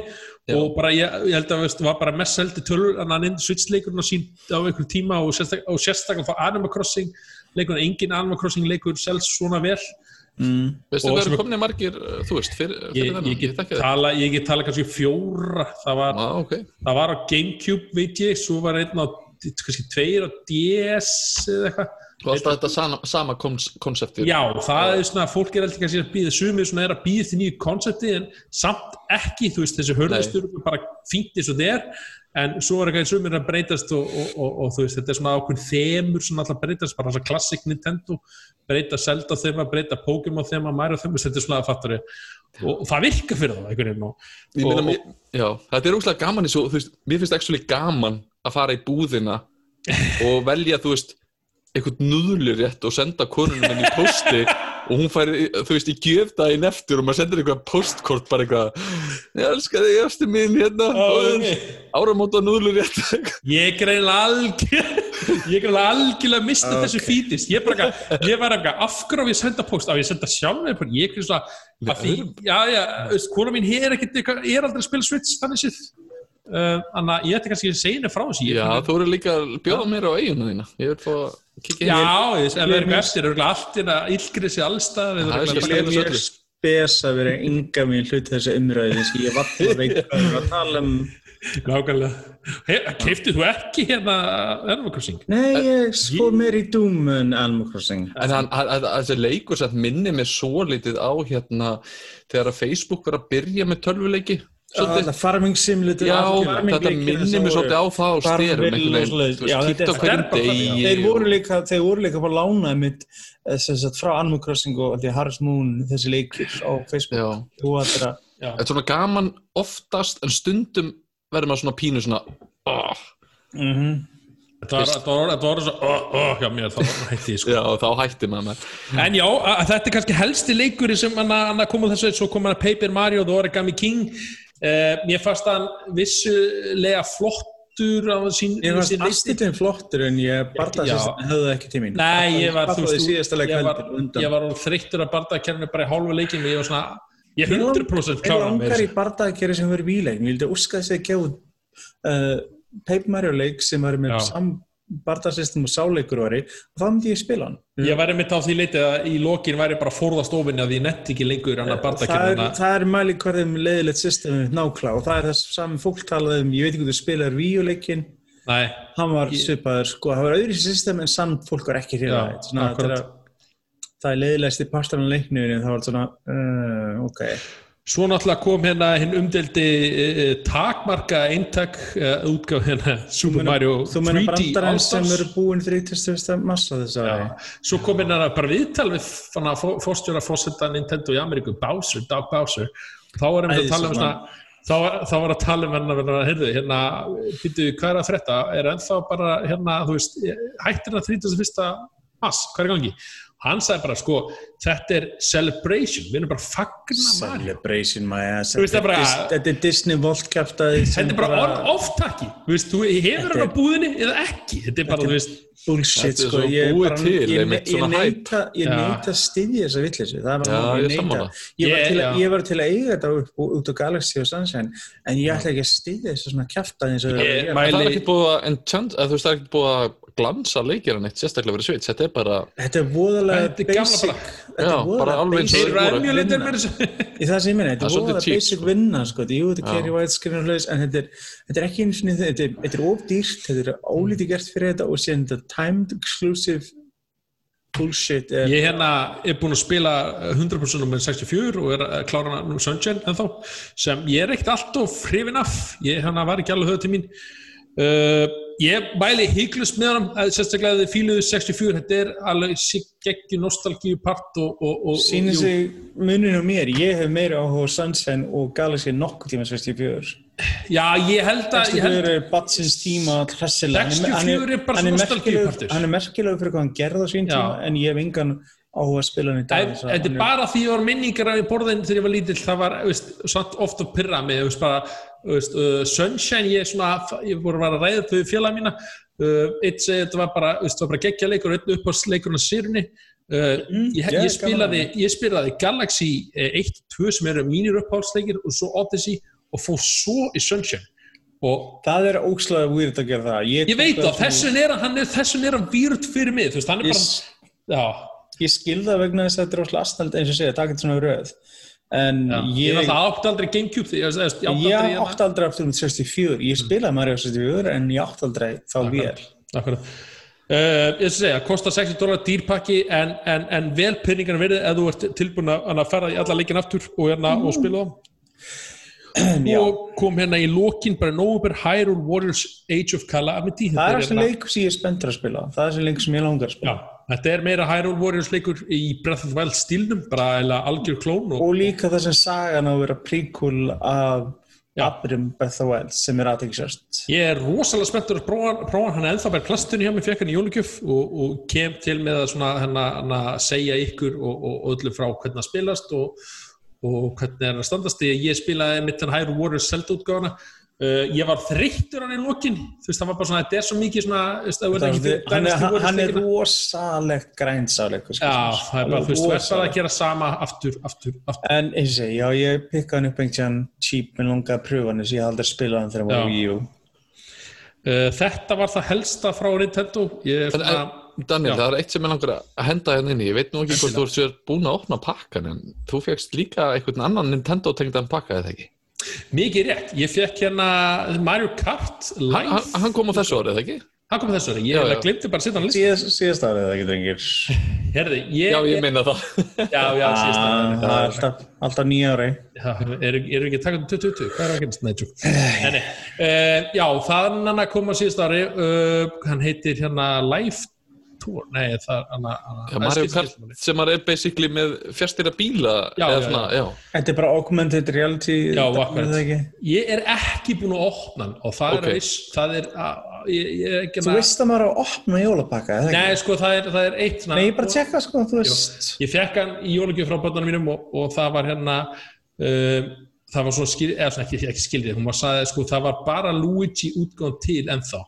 og bara ég, ég held að veist, var bara mest seldi tölur en hann inn switchleikurinn og sínt á einhver tíma og, sérstak, og sérstaklega fá Animal Crossing leikurinn, engin Animal Crossing leikur selst svona vel mm. Veistu, það eru komni margir, uh, þú veist, fyrir, fyrir þennan, ég, get það. tala, ég get tala kannski fjóra það var, Já, ok. það var á Gamecube veit ég, svo var einn á kannski tveir á DS eða eitthvað. Og alltaf þetta sama, sama kons konsepti. Já, það er svona, fólk er alltaf kannski að býða sumir svona er að býða til nýju konsepti en samt ekki, þú veist, þessi hörðastur bara fínt eins og þeir er en svo er eitthvað sumir að breytast og, og, og, og þú veist, þetta er svona ákveðin þemur sem alltaf breytast, bara svona klassik Nintendo breyta Zelda þema, breyta Pokémon þema, Mario þema, þetta er svona að fattur og, og það virkar fyrir það einhvern veginn og, og, já, þetta er úrslega gaman í svo, þú veist, mér finnst að fara í búðina og velja, þú veist, eitthvað núðlurétt og senda konunum minn í posti og hún fær, þú veist, í gjöfdægin eftir og maður sendir eitthvað postkort bara eitthvað, ég elska þig eftir mín hérna, ok. áramóta núðlurétt ég er greinilega algjör ég er greinilega algjörlega að mista Ok. þessu fítist. Ég, bara ég var eitthvað af hverju ég senda post á ég senda sjálf með ég er svona að því, já já, kona mín er eitthvað, er aldrei að spila Switch þannig séð Þannig að ég ætti kannski að segja henni frá þessu Ég- Já, þú eru líka að bjóða mér á eiginu þína. Ég vil fá að Já, hér ég, ef það er eitthvað eftir, er eitthvað allt inn að er eða sko eitthvað- Ég er spes að vera enga mín hlut þessu umræði þess að ég vall að veit hvað við erum að tala um. Nákvæmlega. Keftið þú ekki hérna Animal Crossing? Nei, ég fór mér í Doom en Animal Crossing. En þessi leikur sem minni mig svo litið á hérna þegar að Facebook var að byrja með tölvuleiki svolítið. Alltaf farming simulator Já, farming þetta minnir voru- svolítið á það styrum og Já, þetta kíkta á er- hverjum er bara degi Þeir voru og- líka, þeir voru líka bara lánaði mitt þess að frá Animal Crossing og því Harris Moon þessi leikir á Facebook Já. og þetta Já. Þetta er svona gaman oftast en stundum verður maður svona pínu svona oh, mm -hmm. Þetta var, þetta var, þetta var svo oh, oh, hjá mér, þá hætti ég sko Já, þá hætti maður með En já, þetta er kannski helsti leikur sem hann að koma þessu, svo kom hann að Paper Mario The Origami King uh, Mér fannst hann vissulega flottur á sín Ég fannst aðstættin flottur en ég sérst hefði ekki tímin Nei, ég var, þú veist, ég var, ég þreyttur að bardakerfinu bara í hálfu leikin ég var svona, ég er 100% Ég klára með langar í bardaðakeri sem verður bíleik Ég vildi óska þess að gefa uh, Paper Mario leik sem var með sam bardaðsystem og sáleikur var og þá myndi ég spila hann. Ég væri mitt á því leiti að í lokin væri bara forðast ofinni að ég netti ekki lengur hann að það er, er mæli hverðum leiðilegt system náklá og það er það saman fólk talaði um ég veit ekki hvað þú spilaður víuleikin Nei, hann var Ég- svipaður sko, það var öðru system en samt fólk var ekki hrifað það er leiðilegst í partan af leiknu en það var svona uh, ok Svo náttúrulega kom hérna hinn umdeldi uh, takmarka eintak uh, útgáð hérna Super Mario þú meina 3D brandarinn sem eru búin 31. massa þess að Já. Svo kom hérna bara viðtal við fórstjóra fórseta Nintendo í Ameríku Bowser, Doug Bowser þá var einmitt að tala um svona þá var, þá var að tala um hérna, hérna, hérna býtu, hvað er að frétta, er ennþá bara hérna, þú veist, hættir hérna 31. mass, hvað er í gangi hann sagði bara, sko, þetta er celebration, við erum bara að fagna Mario celebration er bara- þetta er Disney Vault kæftæði þetta er bara on-off takki þú veist, þú hefur hann á búðinni eða ekki þetta er bara, þú veist, bullshit sko ég, búið bara, til, ég, einmitt, ég, svona neita, ég Já. neita að styðja þessa vitleysu það er bara Já, málið, ég var, til að, ég var til að eiga þetta upp, út á Galaxy og Sunshine en ég ætla ekki að styðja þessu svona kæftæði eins og það Ég- er að mæli- Það er ekki búið að er glansa leikir neitt sérstaklega verið sveit, þetta er bara Þetta er voðalega er basic. Þetta Já, er voðalega þessu Í það sem ég meina, þetta er er voðalega basic vinna sko, þetta er jú, þetta Já. keri widescreen og hlaus en þetta er, þetta er ekki eins og þetta er, þetta er ódýrt, þetta er ólítið gert fyrir þetta og síðan þetta timed exclusive bullshit er, Ég hérna er búinn að spila 100% með 64 og er að klára nú Sunshine ennþá sem ég er ekkert alltof hrifin af. Ég hérna var ekki alveg höfð til mín uh, ég mæli hygglust með hann að sérstaklega þið fíluðu 64 þetta er alveg geggi nostalgíu part og, og, og Sýnir sig muninu mér, ég hef meira áhuga á Sunshine og Galaxy nokkuð tíma 64 já, ég held að ég 64 held, er batsins tíma hressilega. 64 er bara svona nostalgíupartur. hann er merkilegur fyrir hvað hann gerði á sín tíma en ég hef engan áhuga að spila hann í dag Þetta er bara því að ég var minningar af í borðin þegar ég var lítill, það var oft að pyrra mig, bara, veist, uh, Sunshine, ég, er svona, ég voru að ræða þau félag mína, uh, eitt segi þetta var bara, bara geggja leikur, einn upp á leikurinn á sérunni, uh, ég, já, ég, spilaði, spilaði Galaxy 1-2 sem eru mínir uppáhaldsleikir og svo Odyssey og fór svo í Sunshine. Og það er ókslega weird að gera það. Ég, ég veit það, þessun er hann, þessun er hann výrt fyrir mig, veist, ég, bara, ég skil það vegna þess að þetta er astnald eins og segja, það getur svona röð en já. ég, ég, átti aldrei Gamecube, því, ég, átti aldrei hérna- aldrei um 64 ég spilaði Mario 64 en ég átti aldrei þá Akkurat. Uh, ég skal segja, kostar 60 dólar dýrpakki en, en, en vel penningar verið ef þú ert tilbúin að fara í alla leikin aftur og, hérna, og spila Já. og kom hérna í lokin bara í nóvumber Hyrule Warriors Age of Calamity það er þessi hérna- leikur sem ég er spenntur að spila. Það er þessi leikur sem ég langar að spila. Já, þetta er meira Hyrule Warriors leikur í Breath of the Wild stílnum, bara eða algjör klón og, og líka þessi sagan á að vera prequel af. Abram Breath of the Wild sem er aðeinsjast Ég er rosalega spenntur að prófa, hann er ennþá bara plastunni hjá mig, fekk hann í jólugjöf og, og kem til með að svona, hana, hana, segja ykkur og, og, öllum frá hvernig það spilast og, og hvernig er að standast. Að ég spilaði mitt hann Hyrule Warriors Zelda útgáfana uh, ég var þreyttur hann í lokin þú veist það var bara svona, þetta er svo mikið svona það verður ekki fyrir hann er, Dynasty Warriors hann er rosalegt grænsáleikur Já, það er bara, þú veist, þú ert bara að gera sama aftur, aftur, aftur en eins og segi, já ég pikkaði hann upp einhvern cheap, minn langaði að pröfa hann þess að ég aldrei spilað hann þegar hann var. Wii U uh, Þetta var það helsta frá Nintendo ég, En, svona, en, Daniel, Já. það er eitt sem ég langar að henda hérna inn í. Ég veit nú ekki hvort þú ert búin að opna pakkan, en þú fegst líka einhvern annan Nintendo tengdan pakka, eða ekki? Mikið rétt, ég fekk hérna Mario Kart live Hann, hann kom á þessu árið, eða ekki? Hann kom þessu ári, Já, ég já. glimti bara að setja hann list síðast, árið það ekki drengir Herði, ég, Já, ég meina það. já, já, síðast Ah, ári það er alltaf, alltaf nýja ári Já, eru eru ekki að taka um 2020? Hvað er að gerast? Nei, nei. Uh, já, þannig að koma síðast ári, uh, hann heitir hérna Live Tour, nei, það er hann að... Já, Mario Kart sem maður er basically með fjastýra bíla, Já, já, svona, já. Þetta er bara augmented reality Já, akkurat. er það ekki? Ég er ekki búin að opna hann og það Ok. er viss, það er, að, ég, ég er Þú veist að maður á að opna ekki? Nei, sko, það er, það er eitt svona... Nei, ég bara tjekka sko, þú veist Ég fekk hann í jólugjöf frá börnunum mínum og, og það var hérna uh, það var svona skil, eða svona ekki, ekki skildið, hún var sagði sko það var bara Luigi útgáðan til ennþá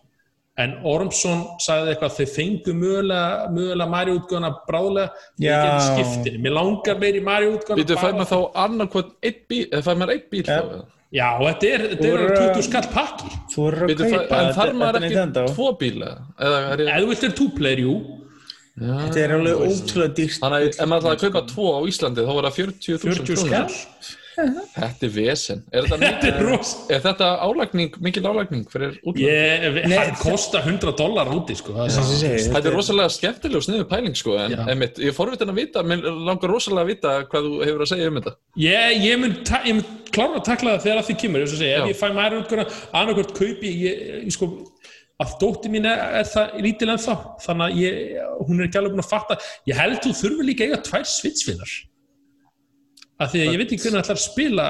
en Ormsson sagði eitthvað þau fengu mögulega, mögulega Mario útgáðana bráðlega, ég Já. geti skiptinni mér langar meiri Mario útgáðana Býtu, fær maður þá annarkvæmt eitt bíl, eða fær maður eitt bíl Ja. þá? eða? Já, þetta er, þetta er Úr, alveg uh, 20 skall pakki Þú eru að kaupa en þarf maður ekki tvo bíla? Eða þú vilt er two-player, jú. Þetta er alveg ótrúlega dýrt Þannig að ef maður ætlaði að kaupa tvo á Íslandi þá var það 40.000 40 skall krónur. Þetta er vesen. Er þetta, Þetta er mikil, ros er þetta álagning, mikil álagning fyrir Nei, hann kostar 100 dólar úti, sko. Það segi, Þetta er rosalega skemmtileg og sniðu pæling sko, en einmitt, ég er forvitin að vita, mér langar rosalega að vita hvað þú hefur að segja um þetta. Ég, ég mun, ta- ég mun klára að takla það þegar að því kemur, ég, segja, ef ég fæ mæri útgöna annarkvort kaupi, ég, ég sko að dótti mín er, er það lítil ennþá. Þannig að ég, hún er ekki alveg búin að fatta. Ég held þú þurfi líka eiga tvær svitsvinnar af því að ég veit ekki hvernig það ætlar að spila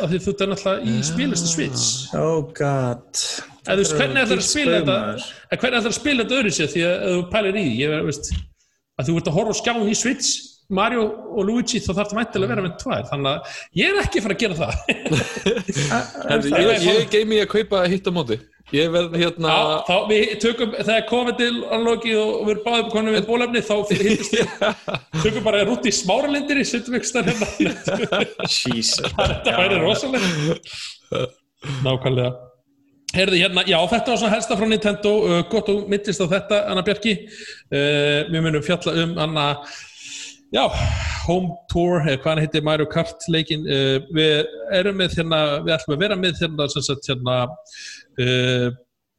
af því þú er náttúrulega í spilastu svits Oh god. Eða þú veist hvernig ætlar að spila þetta en hvernig ætlar að spila þetta öðru sér því að ef þú pælir í því, ég veist að þú ert að horfa á skjáin í Switch Mario og Luigi þá þarf það mæntilega að vera með tvær. Þannig að ég er ekki að fara að gera það. Það- ég, ég geimi að kaupa hitt á móti. Ég verð hérna, Já, þá við tökum, þegar COVID er anloki og við erum báðið konum við bólefni þá hittist við, tökum bara rútt í smáralindir í setjum ykkur starf hérna. Jesus. Þetta væri rosalega nákvæmlega. Herði hérna, já þetta var svona helsta frá Nintendo uh, gott og mittist á þetta, Anna Bjarki. Uh, við munum fjalla um Anna já, Home Tour eða hvað hann heitir Mario Kart leikin uh, við erum með hérna við ætlum að vera með hérna, sem sagt, hérna uh,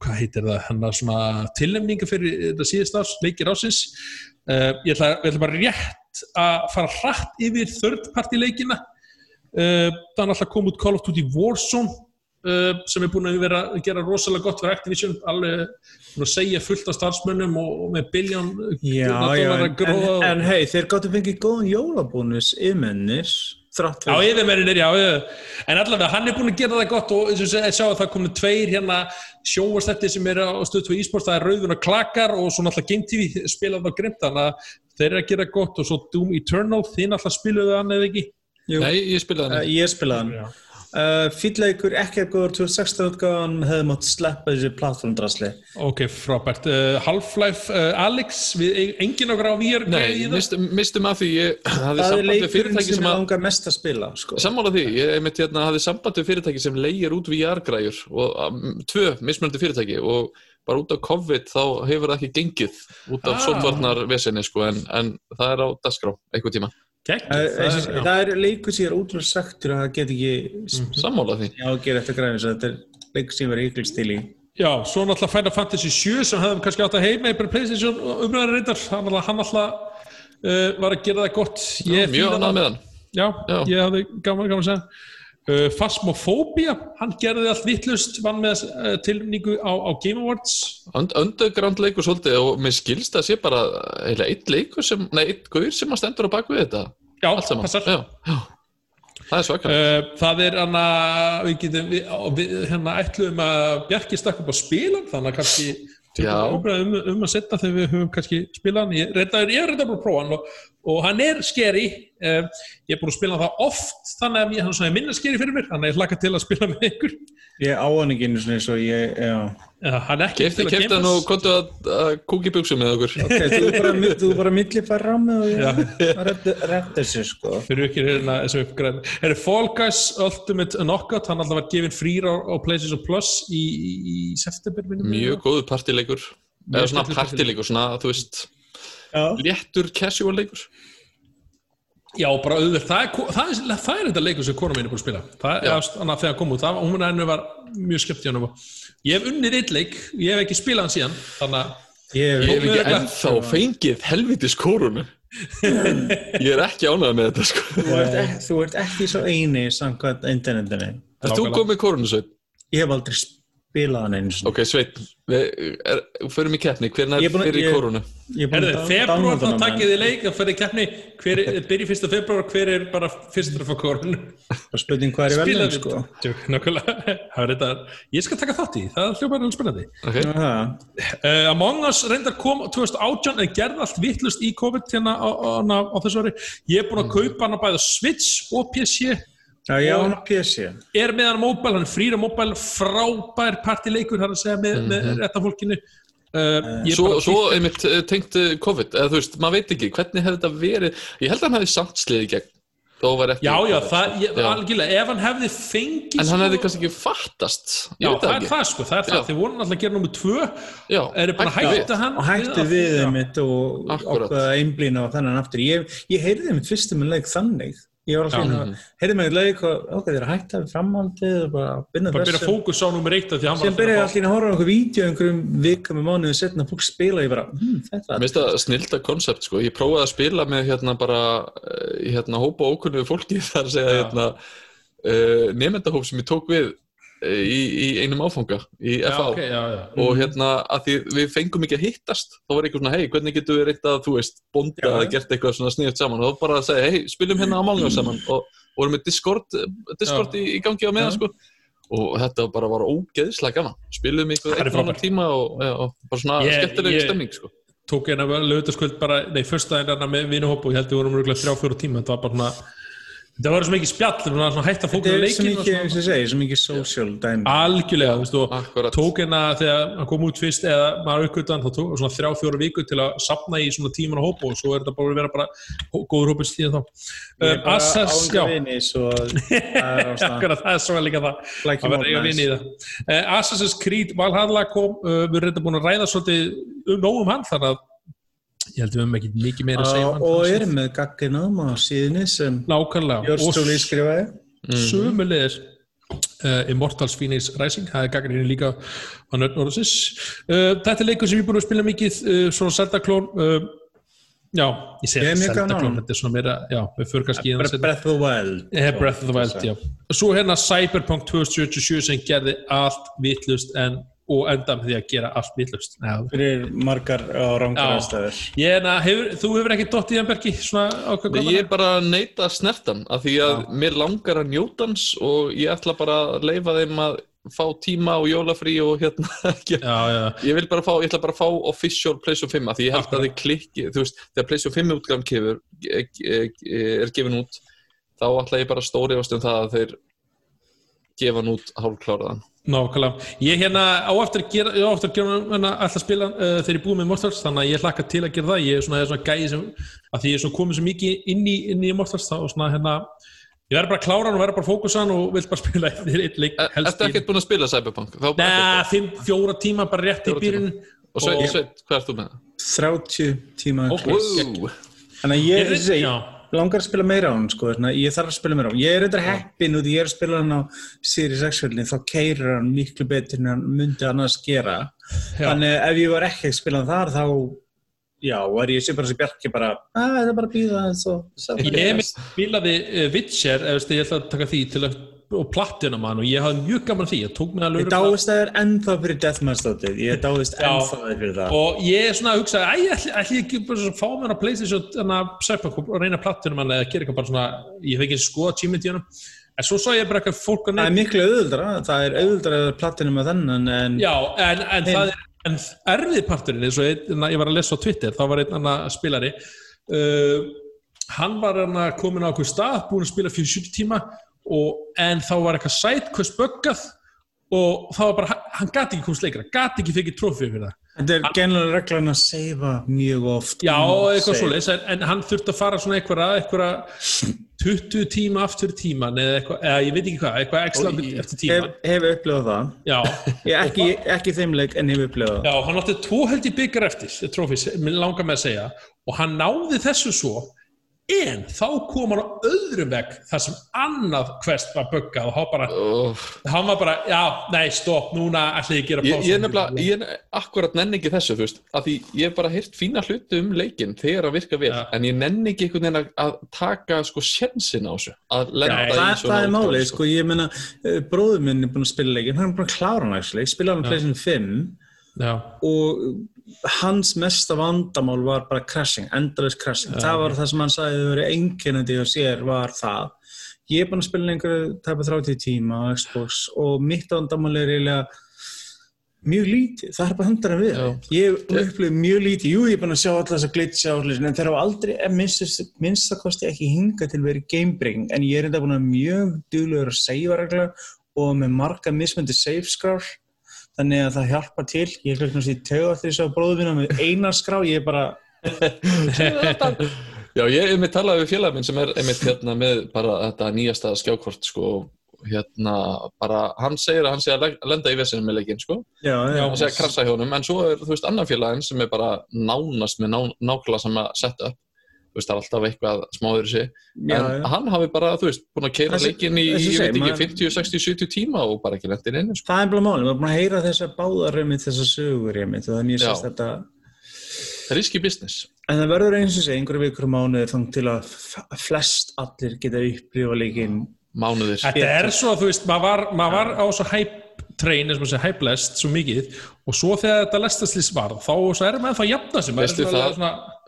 hvað heitir það? Hérna svona tilnefninga fyrir þetta síðast árs, leikir ásins uh, ég ætla, ég ætla bara rétt að fara hratt yfir third party leikina. Uh, það er alltaf kom út Call of Duty Warzone sem er búin að vera að gera rosalega gott fyrir Activision. Alveg að segja fullt af starfsmönnum og, og með biljón Já, já, en, en, en hei, þeir gáttu fengið góðan jólabónus ymennis þrátt Já, yfirmerinir, já, já, en allavega hann er búin að gera það gott og eins og ég sjá að það komið tveir hérna sjóastætti sem er á stöðu 2 e-sport, það er Rauðun og Klakar og svo náttúrulega Game TV spilað á grimt, þannig að þeir eru að gera gott og svo Doom Eternal, þið náttúrulega spiluðu hann eða ekki? Jú. Nei, ég spilaði hann. Ég spilaði hann. Uh, Fýrleikur ekki að góður 2016 útgáðan hefði mátt sleppa þessi plattformdrasli Ok, frábært uh, Half-Life, uh, Alex við engin okkar á VR Nei, mistum, mistum að því ég hafði samband við fyrirtæki sem að langar mest að spila sko. Sammála því, ég mitt hérna hafði samband við fyrirtæki sem leigir út VR-græjur og um, tvö mismöldi fyrirtæki og bara út af COVID þá hefur það ekki gengið út af ah. sótvarnarvesinni sko en, en það er á dasgrá eitthvað tíma það, er leikur sem er útrúlega sagtur að það get ekki mm, sammála því. Já, gera eftir græðins þetta er leikur sem verður ykkur stíl í. Já, svo náttúrulega Final Fantasy 7 sem hefðum kannski átt að heima í PlayStation umræðar reyndar, hann náttúrulega uh, var að gera það gott. Mjög annað með hann. Já, já. ég hafði gaman gaman að segja uh, Phasmophobia, hann gerði allt vittlust vann með uh, tilningu á, á Game Awards. Underground leikur svolítið og mér skilst að sé bara eða eitt leikur sem, nei, eitt gaur sem að stendur á bakvið þetta. Já, passar. Já, já. Það er svakar uh, Það er hann að við getum, við, við hérna ætlum að Bjarki stakk upp á spilan þannig að kannski um, um að setja þegar við höfum kannski spilan ég er reynda bara að prófa hann og, og hann er skeri uh, ég er búin að spila það oft þannig að ég, hann er minna skeri fyrir mér þannig að ég hlaka til að spila með ykkur Ég á hann ekki einu svona eins og ég, já. Já, hann er ekki Kefti, til að kemast. Hann og kontu að kúki buksu með okkur. Ok, þú er bara, þú er bara milli fara rámi og ég réttir sér, sko. Fyrir ykkur hérna þessum uppgræðin. Er Fall Guys Ultimate Knockout, hann alltaf var gefinn frýr á, á PlayStation Plus í, í, í september. Mjög góðu partileikur. Eða svona partileikur, svona, þú veist. Léttur casual leikur. Já, bara auðvitað, það er, það er, það er þetta leikur sem kona mín er búin að spila. Það er þannig að þegar kom út, það, hún henni var mjög skemmt í hann ég hef unnið eitt leik, ég hef ekki spilað hann síðan. Þannig að ég hef ekki ennþá fengið helvitis korunu ég er ekki ánægð með þetta sko. þú, ert ekki, þú ert ekki svo eini samkvæmt internetinu. Þú komið korunusveit? Ég hef aldrei spilað spilaðan eins Ok, Sveit, við förum í keppni. Hvernig er fyrir korunu? Herðu, februar þá takkið þið leik að fyrir keppni, hver er, byrji fyrsta februar hver er bara fyrstur að fá korunu? Það spurning hvað er í velnum, sko. Nákvæmlega, ég skal taka þátt í það hljópar alveg spennandi. Okay. uh, Among Us reyndar kom 2018 en gerði allt vittlust í COVID hérna á, á, á, á þessu ári. Ég er búin að kaupa hann að bæða Switch og PC Já, já, hann á PC. Er með hann móbæl, hann frýra móbæl, frábær partileikur, hann að segja, með, mm -hmm. með mhm. rétta fólkinu. Uh, svo, svo einmitt eh, tengt eh, COVID, eða þú veist, maður veit ekki, hvernig hefði þetta verið, ég held að hann hefði samt sliðið gegn, þó var ekki... Já, já, það, ég, algjörlega, ef hann hefði fengið... En hann hefði sko... kannski ekki fattast. Já, það er það sko, það er já. það, þið voru náttúrulega að gera nummið tvö, já, eru bara hægt að hann... Og hægtu við einmitt og okkur einblýna á þannan aftur, ég, ég heyrði einmitt fyrstum en leik þannig Ég var að, heyrði mig í laug og ok, þið er að hætta við framhaldið og bara byrja. Bara byrja fókus á nummer eitt að því að hann var alltaf að... Sér byrja alltaf að horfa á einhverjum vídeo einhverjum vikum með mánuðu setna fólk spila og ég bara, hm, þetta... Mér finnst það snilda koncept sko, ég prófaði að spila með hérna bara, eh, hérna hópa ókunnuðu fólki þar að segja hérna uh, nefndahóp sem ég tók við í, í einum áfanga í FA já, okay, já, já. og hérna að því við fengum ekki að hittast þá var eitthvað svona hei hvernig getur við reyndað að þú veist bonda að gert eitthvað svona sniðt saman? Og þá bara að segja hei spilum hérna á málunum saman. Og vorum með Discord, Discord í, í gangi á meðan sko. Og þetta bara var ógeðslega gana spilum ykkur eitt annar tíma og, og bara svona yeah, skemmtileg yeah. stemning sko. tók eina lögutaskvöld bara, nei fyrsta eina með vinuhopp og ég held að við vorum rúglega þrjá fjóru tíma. Þetta var bara svona Það var svo mikið spjall, það var svona hægt að fókna leikinu. Þetta er svo mikið, eins og segi, svo mikið social dæmi. Algjörlega, þú veist, og tók hérna þegar hann kom út fyrst eða maður aukvöldan, þá tók svona þrjá, fjóru viku til að sapna í svona tíman og hópa og svo er þetta bara að vera bara góður hópið stíðan þá. Ég er bara ánga vini, svo það er ástæðan. Það er svona líka það, að vera eiga vini í það. Assassin's Creed Valhalla kom, við erum reynda búin að ræða svolítið um nógum hann, þannig að Ég held að við höfum ekki mikið meira að segja um Og erum með gagginum á síðinni sem Jórstúli skrifaði. Mhm. Sumulegir uh, Immortals Phoenix Rising. Það er gagginni líka á Nördnóðasis uh, Þetta er leikur sem ég er búin að spila mikið uh, svona Zelda klón uh, Já, ég Ég er þetta er svona meira, já, við fyrir kannski Breath of the Wild. Eh, Breath of the Wild, já. Svo hérna Cyberpunk 2077 sem gerði allt vitlust en, og enda með því að gera allt vitlust. Já. fyrir margar á rangar Já. aðstæður Ég að, hefur, þú hefur ekki dótt í hann, Bergi, svona ákveð Nei, ég er bara að neita að snertan af því að mér langar að njóta hans og ég ætla bara að leifa þeim að fá tíma og jólafrí og hérna ekki Já, já, Ég vil bara fá, ég ætla bara að fá official PlayStation 5 af því ég held að þið klikki, þú veist, þegar PlayStation 5 útgafn kefur, er gefin út, þá ætla ég bara að stórifast um það að þeir gefa hann út hálfkláraðan. nákvæmlega. Ég hérna á eftir að gera, ég á eftir að gera hérna alltaf að spila uh, þegar ég búið með Mortals, þannig að ég hlakka til að gera það. Ég er svona, er svona gæði sem, að því ég er svona komið svo mikið inn í, inn í Mortals, þá svona hérna, ég verður bara að klára hann og verður bara að fókusa hann og vil bara spila eftir eitt leik Er, helst Ertu í- ekkert búin að spila Cyberpunk? Nei, fimm, fjóra tíma bara rétt í byrjun. Og Sveit, hvað ert þú með það? 30 tíma. Þannig að ég, já. Langar að spila meira á hann sko, ég þarf að spila meira á hann. Ég er eitthvað heppin út, ég er að spila hann á Series X-velni, þá keirir hann miklu betur en hann myndi annars gera. Já. Þannig ef ég var ekki að spila hann þar, þá, já, var ég sem bara sem Bjarki bara, að það er bara að býða. Ég spilaði uh, Witcher, veist, ég ætla að taka því til að, og plattina mann og ég hafði mjög gaman að því, ég tók mig alveg Ég dáist að það er ennþá fyrir Deathmatch-dótið, ég dáist ennþá fyrir það. og ég er svona að hugsa, æ, ætli, ætli ég ekki bara svona fá mér að Cyberpunk og reyna plattina mann eða gera eitthvað bara svona, ég hef ekki skoða tíminn í honum, en svo sá ég bara eitthvað fólk að Það er miklu auðvöldra, það er auðvöldra að platinu með þennan en Já, en, en er en erfið parturinn, eins og ég var að lesa á Twitter, þá var einn annar spilari uh, hann var komin á okkur stað, búin að spila fyrir 70 tíma og, en þá var eitthvað sidequest böggað og þá var bara, hann gati ekki komst leikra gati ekki fikið trófið fyrir það þetta er gennilega reglan að seifa mjög oft. Já, eitthvað svoleiðis, en, hann þurfti að fara svona eitthvað, eitthvað 20 tíma aftur tíman eða eitthvað, eða ég veit ekki hvað, eitthvað ekstra eftir tíma Hef, hef upplifað það. Já, Ég ekki, ekki þeim leik en hef upplifað það. Já, hann átti tvo held í byggar eftir, trófis, langar með að segja, og hann náði þessu svo, en þá kom hann á öðrum vegg þar sem annað quest var buggað og hann bara, Oh. hann var bara, já, nei, stopp, núna ætla ég að gera Ég, pásu. ég er nefnilega, ég er akkurat nenni ekki þessu, þú veist, af því ég hef bara heyrt fína hluti um leikinn þegar að virka vel, Ja. en ég nenni ekki einhvern veginn að- taka sko sjensin á þessu, að lenda Nei, í Það, svona það er málið, sko, ég meina, eh, bróður minn er búinn að spila leikin, hann er búinn að klára hann actually, spila hann á PlayStation 5 Já, og hans mesta vandamál var bara crashing, endalist crashing. það var það sem hann sagði að verið einkennandi á sér var það. Ég er búinn að spila einhverju tæpa 30 tíma á Xbox og mitt vandamál er mjög lítið, það er bara hundar en við. Já. Ég upplifið mjög lítið, jú ég er búinn að sjá alltaf þess að og hlutin, en þeir hafa aldrei, minnst, það kosti ekki hinga til verið gamebreaking, en ég er enda búinn að mjög duglegur að segja regla og með marga mismöndi save skrár þannig að það hjálpar til. Ég er hlutnast í tega því að bróðum minna með einar skrá, ég er bara Já, ég hef með talað við félagin minn sem er einmitt hérna með bara þetta nýjasta skjákvort sko, hérna, bara, hann segir að hann sé að lenda í vesinu með leikinn, sko, já, já, hann sé að krassa hjá honum, en svo er, þú veist, annan félagin sem er bara nánast með ná, nákvæmlega sama setup, veist, það er alltaf eitthvað smáður í sig, já, en já. hann hafi bara, þú veist, búin að keira leikinn í, ég veit ekki, maður- 50, 60, 70 tíma og bara ekki lendin inn, sko. það er bara málið, maður er búin að heyra þessa báðarremið þessa sögurremið og þannig ég Já. sést þetta Risky business. en það verður eins og segja einhverju vikur og mánuði þannig til að flest allir geta upplifa leikinn Mánuðir. þetta er svo, þú veist, maður var, maður var á svo hype train, eins og maður segja, hype lest, svo mikið, og svo þegar þetta lestaslýs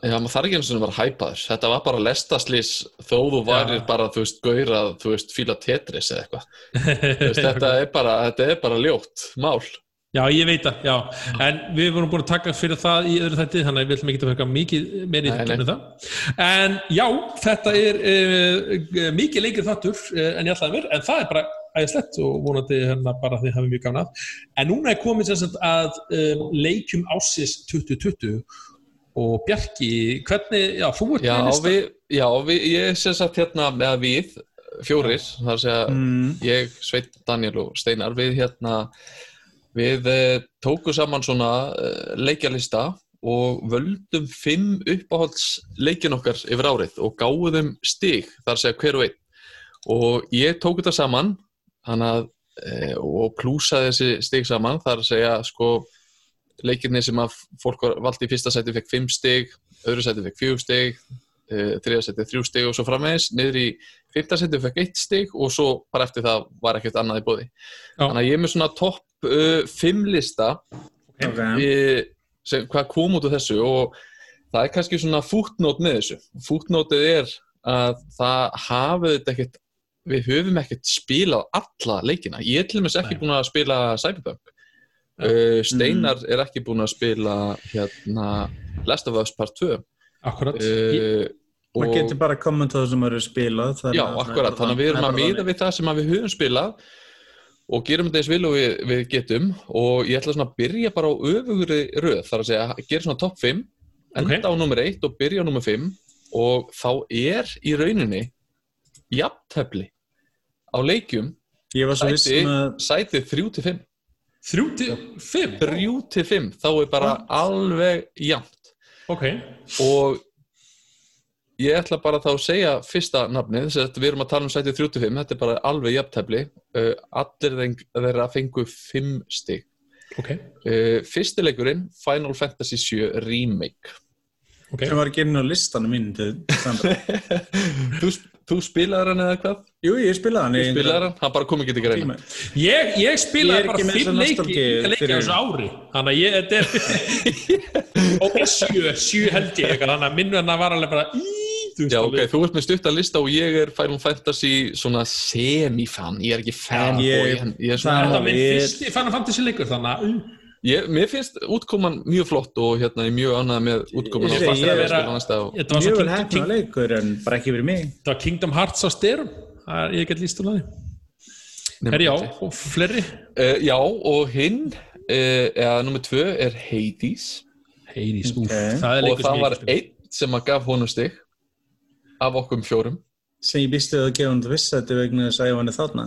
það- Já, maður þarf ekki eins og var hæpaður. Þetta var bara lestaslís þó þú varir Já. bara, þú veist, gaurað, þú veist, fíla Tetris eða eitthvað. Þetta, þetta er bara ljótt mál. Já, ég veit það, já. En við vorum búin að taka fyrir það í öðru þætti, þannig að við ætlum ekki að vera mikið meiri í nei. með það. En já, þetta er uh, mikið leikir þáttur uh, en ég ætlaði mér, en það er bara ægislegt og vonandi hérna bara þið hafið mjög gafnað. En núna er komið sagt að um, leikjum ásis 2020 og Bjarki, hvernig, já, þú ert Já, með lista. við, já við, ég sé satt hérna með við, fjórir, þar að segja mm. ég, Sveit, Daniel og Steinar, við hérna, við uh, tóku saman svona uh, leikjalista og völdum fimm uppáhalds leikin okkar yfir árið og gáðum stig, þar að segja hver og einn. Og ég tók þetta saman, hann að, uh, og plúsaði þessi stig saman, þar að segja, sko, leikinni sem að fólk var vald í fyrsta sæti fekk fimm stig, öðru seti fekk fjögur stig, uh, þriða seti þrjú stig og svo framvegis, niður í fyrta seti fekk eitt stig og svo bara eftir það var ekkert annað í bóði. Já. Þannig að ég er með svona topp uh, fimm lista okay. í, sem, hvað kom út úr þessu og það er kannski svona fútnót með þessu. Fútnótið er að það hafið þetta ekkert, við höfum ekkert spilað alla leikina. Ég er til dæmis ekki Nei. búin að spila Cyberpunk. Uh, Steinar mm. er ekki búin að spila hérna Last of Us Part 2 Akkurat. Uh, maður getur bara að kommenta það sem eru spilað Já, akkurat, þannig að við erum að miða við það sem við höfum spilað og gerum þess vil og við, við getum. Og ég ætla svona að byrja bara á öfugri röð, þar að segja, að gera svona top 5 enda okay. á nummer 1 og byrja á nummer 5 og þá er í rauninni jafntefni á leikjum um sætið sæti 3-5 Þrjú til fimm? Þrjú til fimm, þá er bara What? alveg jæmt. Ok. Og ég ætla bara þá að segja fyrsta nafnið, þess að við erum að tala um sætið þrjú til fimm, þetta er bara alveg jæptæfli. Uh, allir þeirra fengu fimm stygg. Ok. Uh, fyrstileikurinn, Final Fantasy VII Remake. Ok. sem var að gera inn á listanum mín þú, þú spilaðar hann eða hvað? Jú, ég spilaði hann Þú í spilaðar hann, hann bara kom ekki til greina. Ég, ég Ég er spilaði ekki bara fimm leiki, leiki á þessu ári. Þannig að ég, þetta er ok, sjö, sjö held ég þannig að minn venna var alveg bara í, þú Já, ok, þú ert með stuttan lista og ég er Final Fantasy svona semi-fan, ég er ekki fanboy, ég- en ég er það svona Þetta var minn Ég- fyrsti Final Fantasy leikur þannig að uh, Ég, mér finnst útkoman mjög flott og hérna ég er mjög ánægð með útkoman Ég og segi, fast ég að er vera að- Mjög vel hefna leikur en bara ekki fyrir mig. Þetta var Kingdom Hearts á styrum. Það er, ég get líst úr það. Herri já, og fleiri? Uh, já, og hinn, uh, eða nummið tvö er Hades. Heiðis, úf, Ok. það er og leikur það sem var ekki einn sem að gaf honum stig af okkur fjórum. sem ég býstu að gefa hann til viss þetta vegna þess að ég var hann þarna.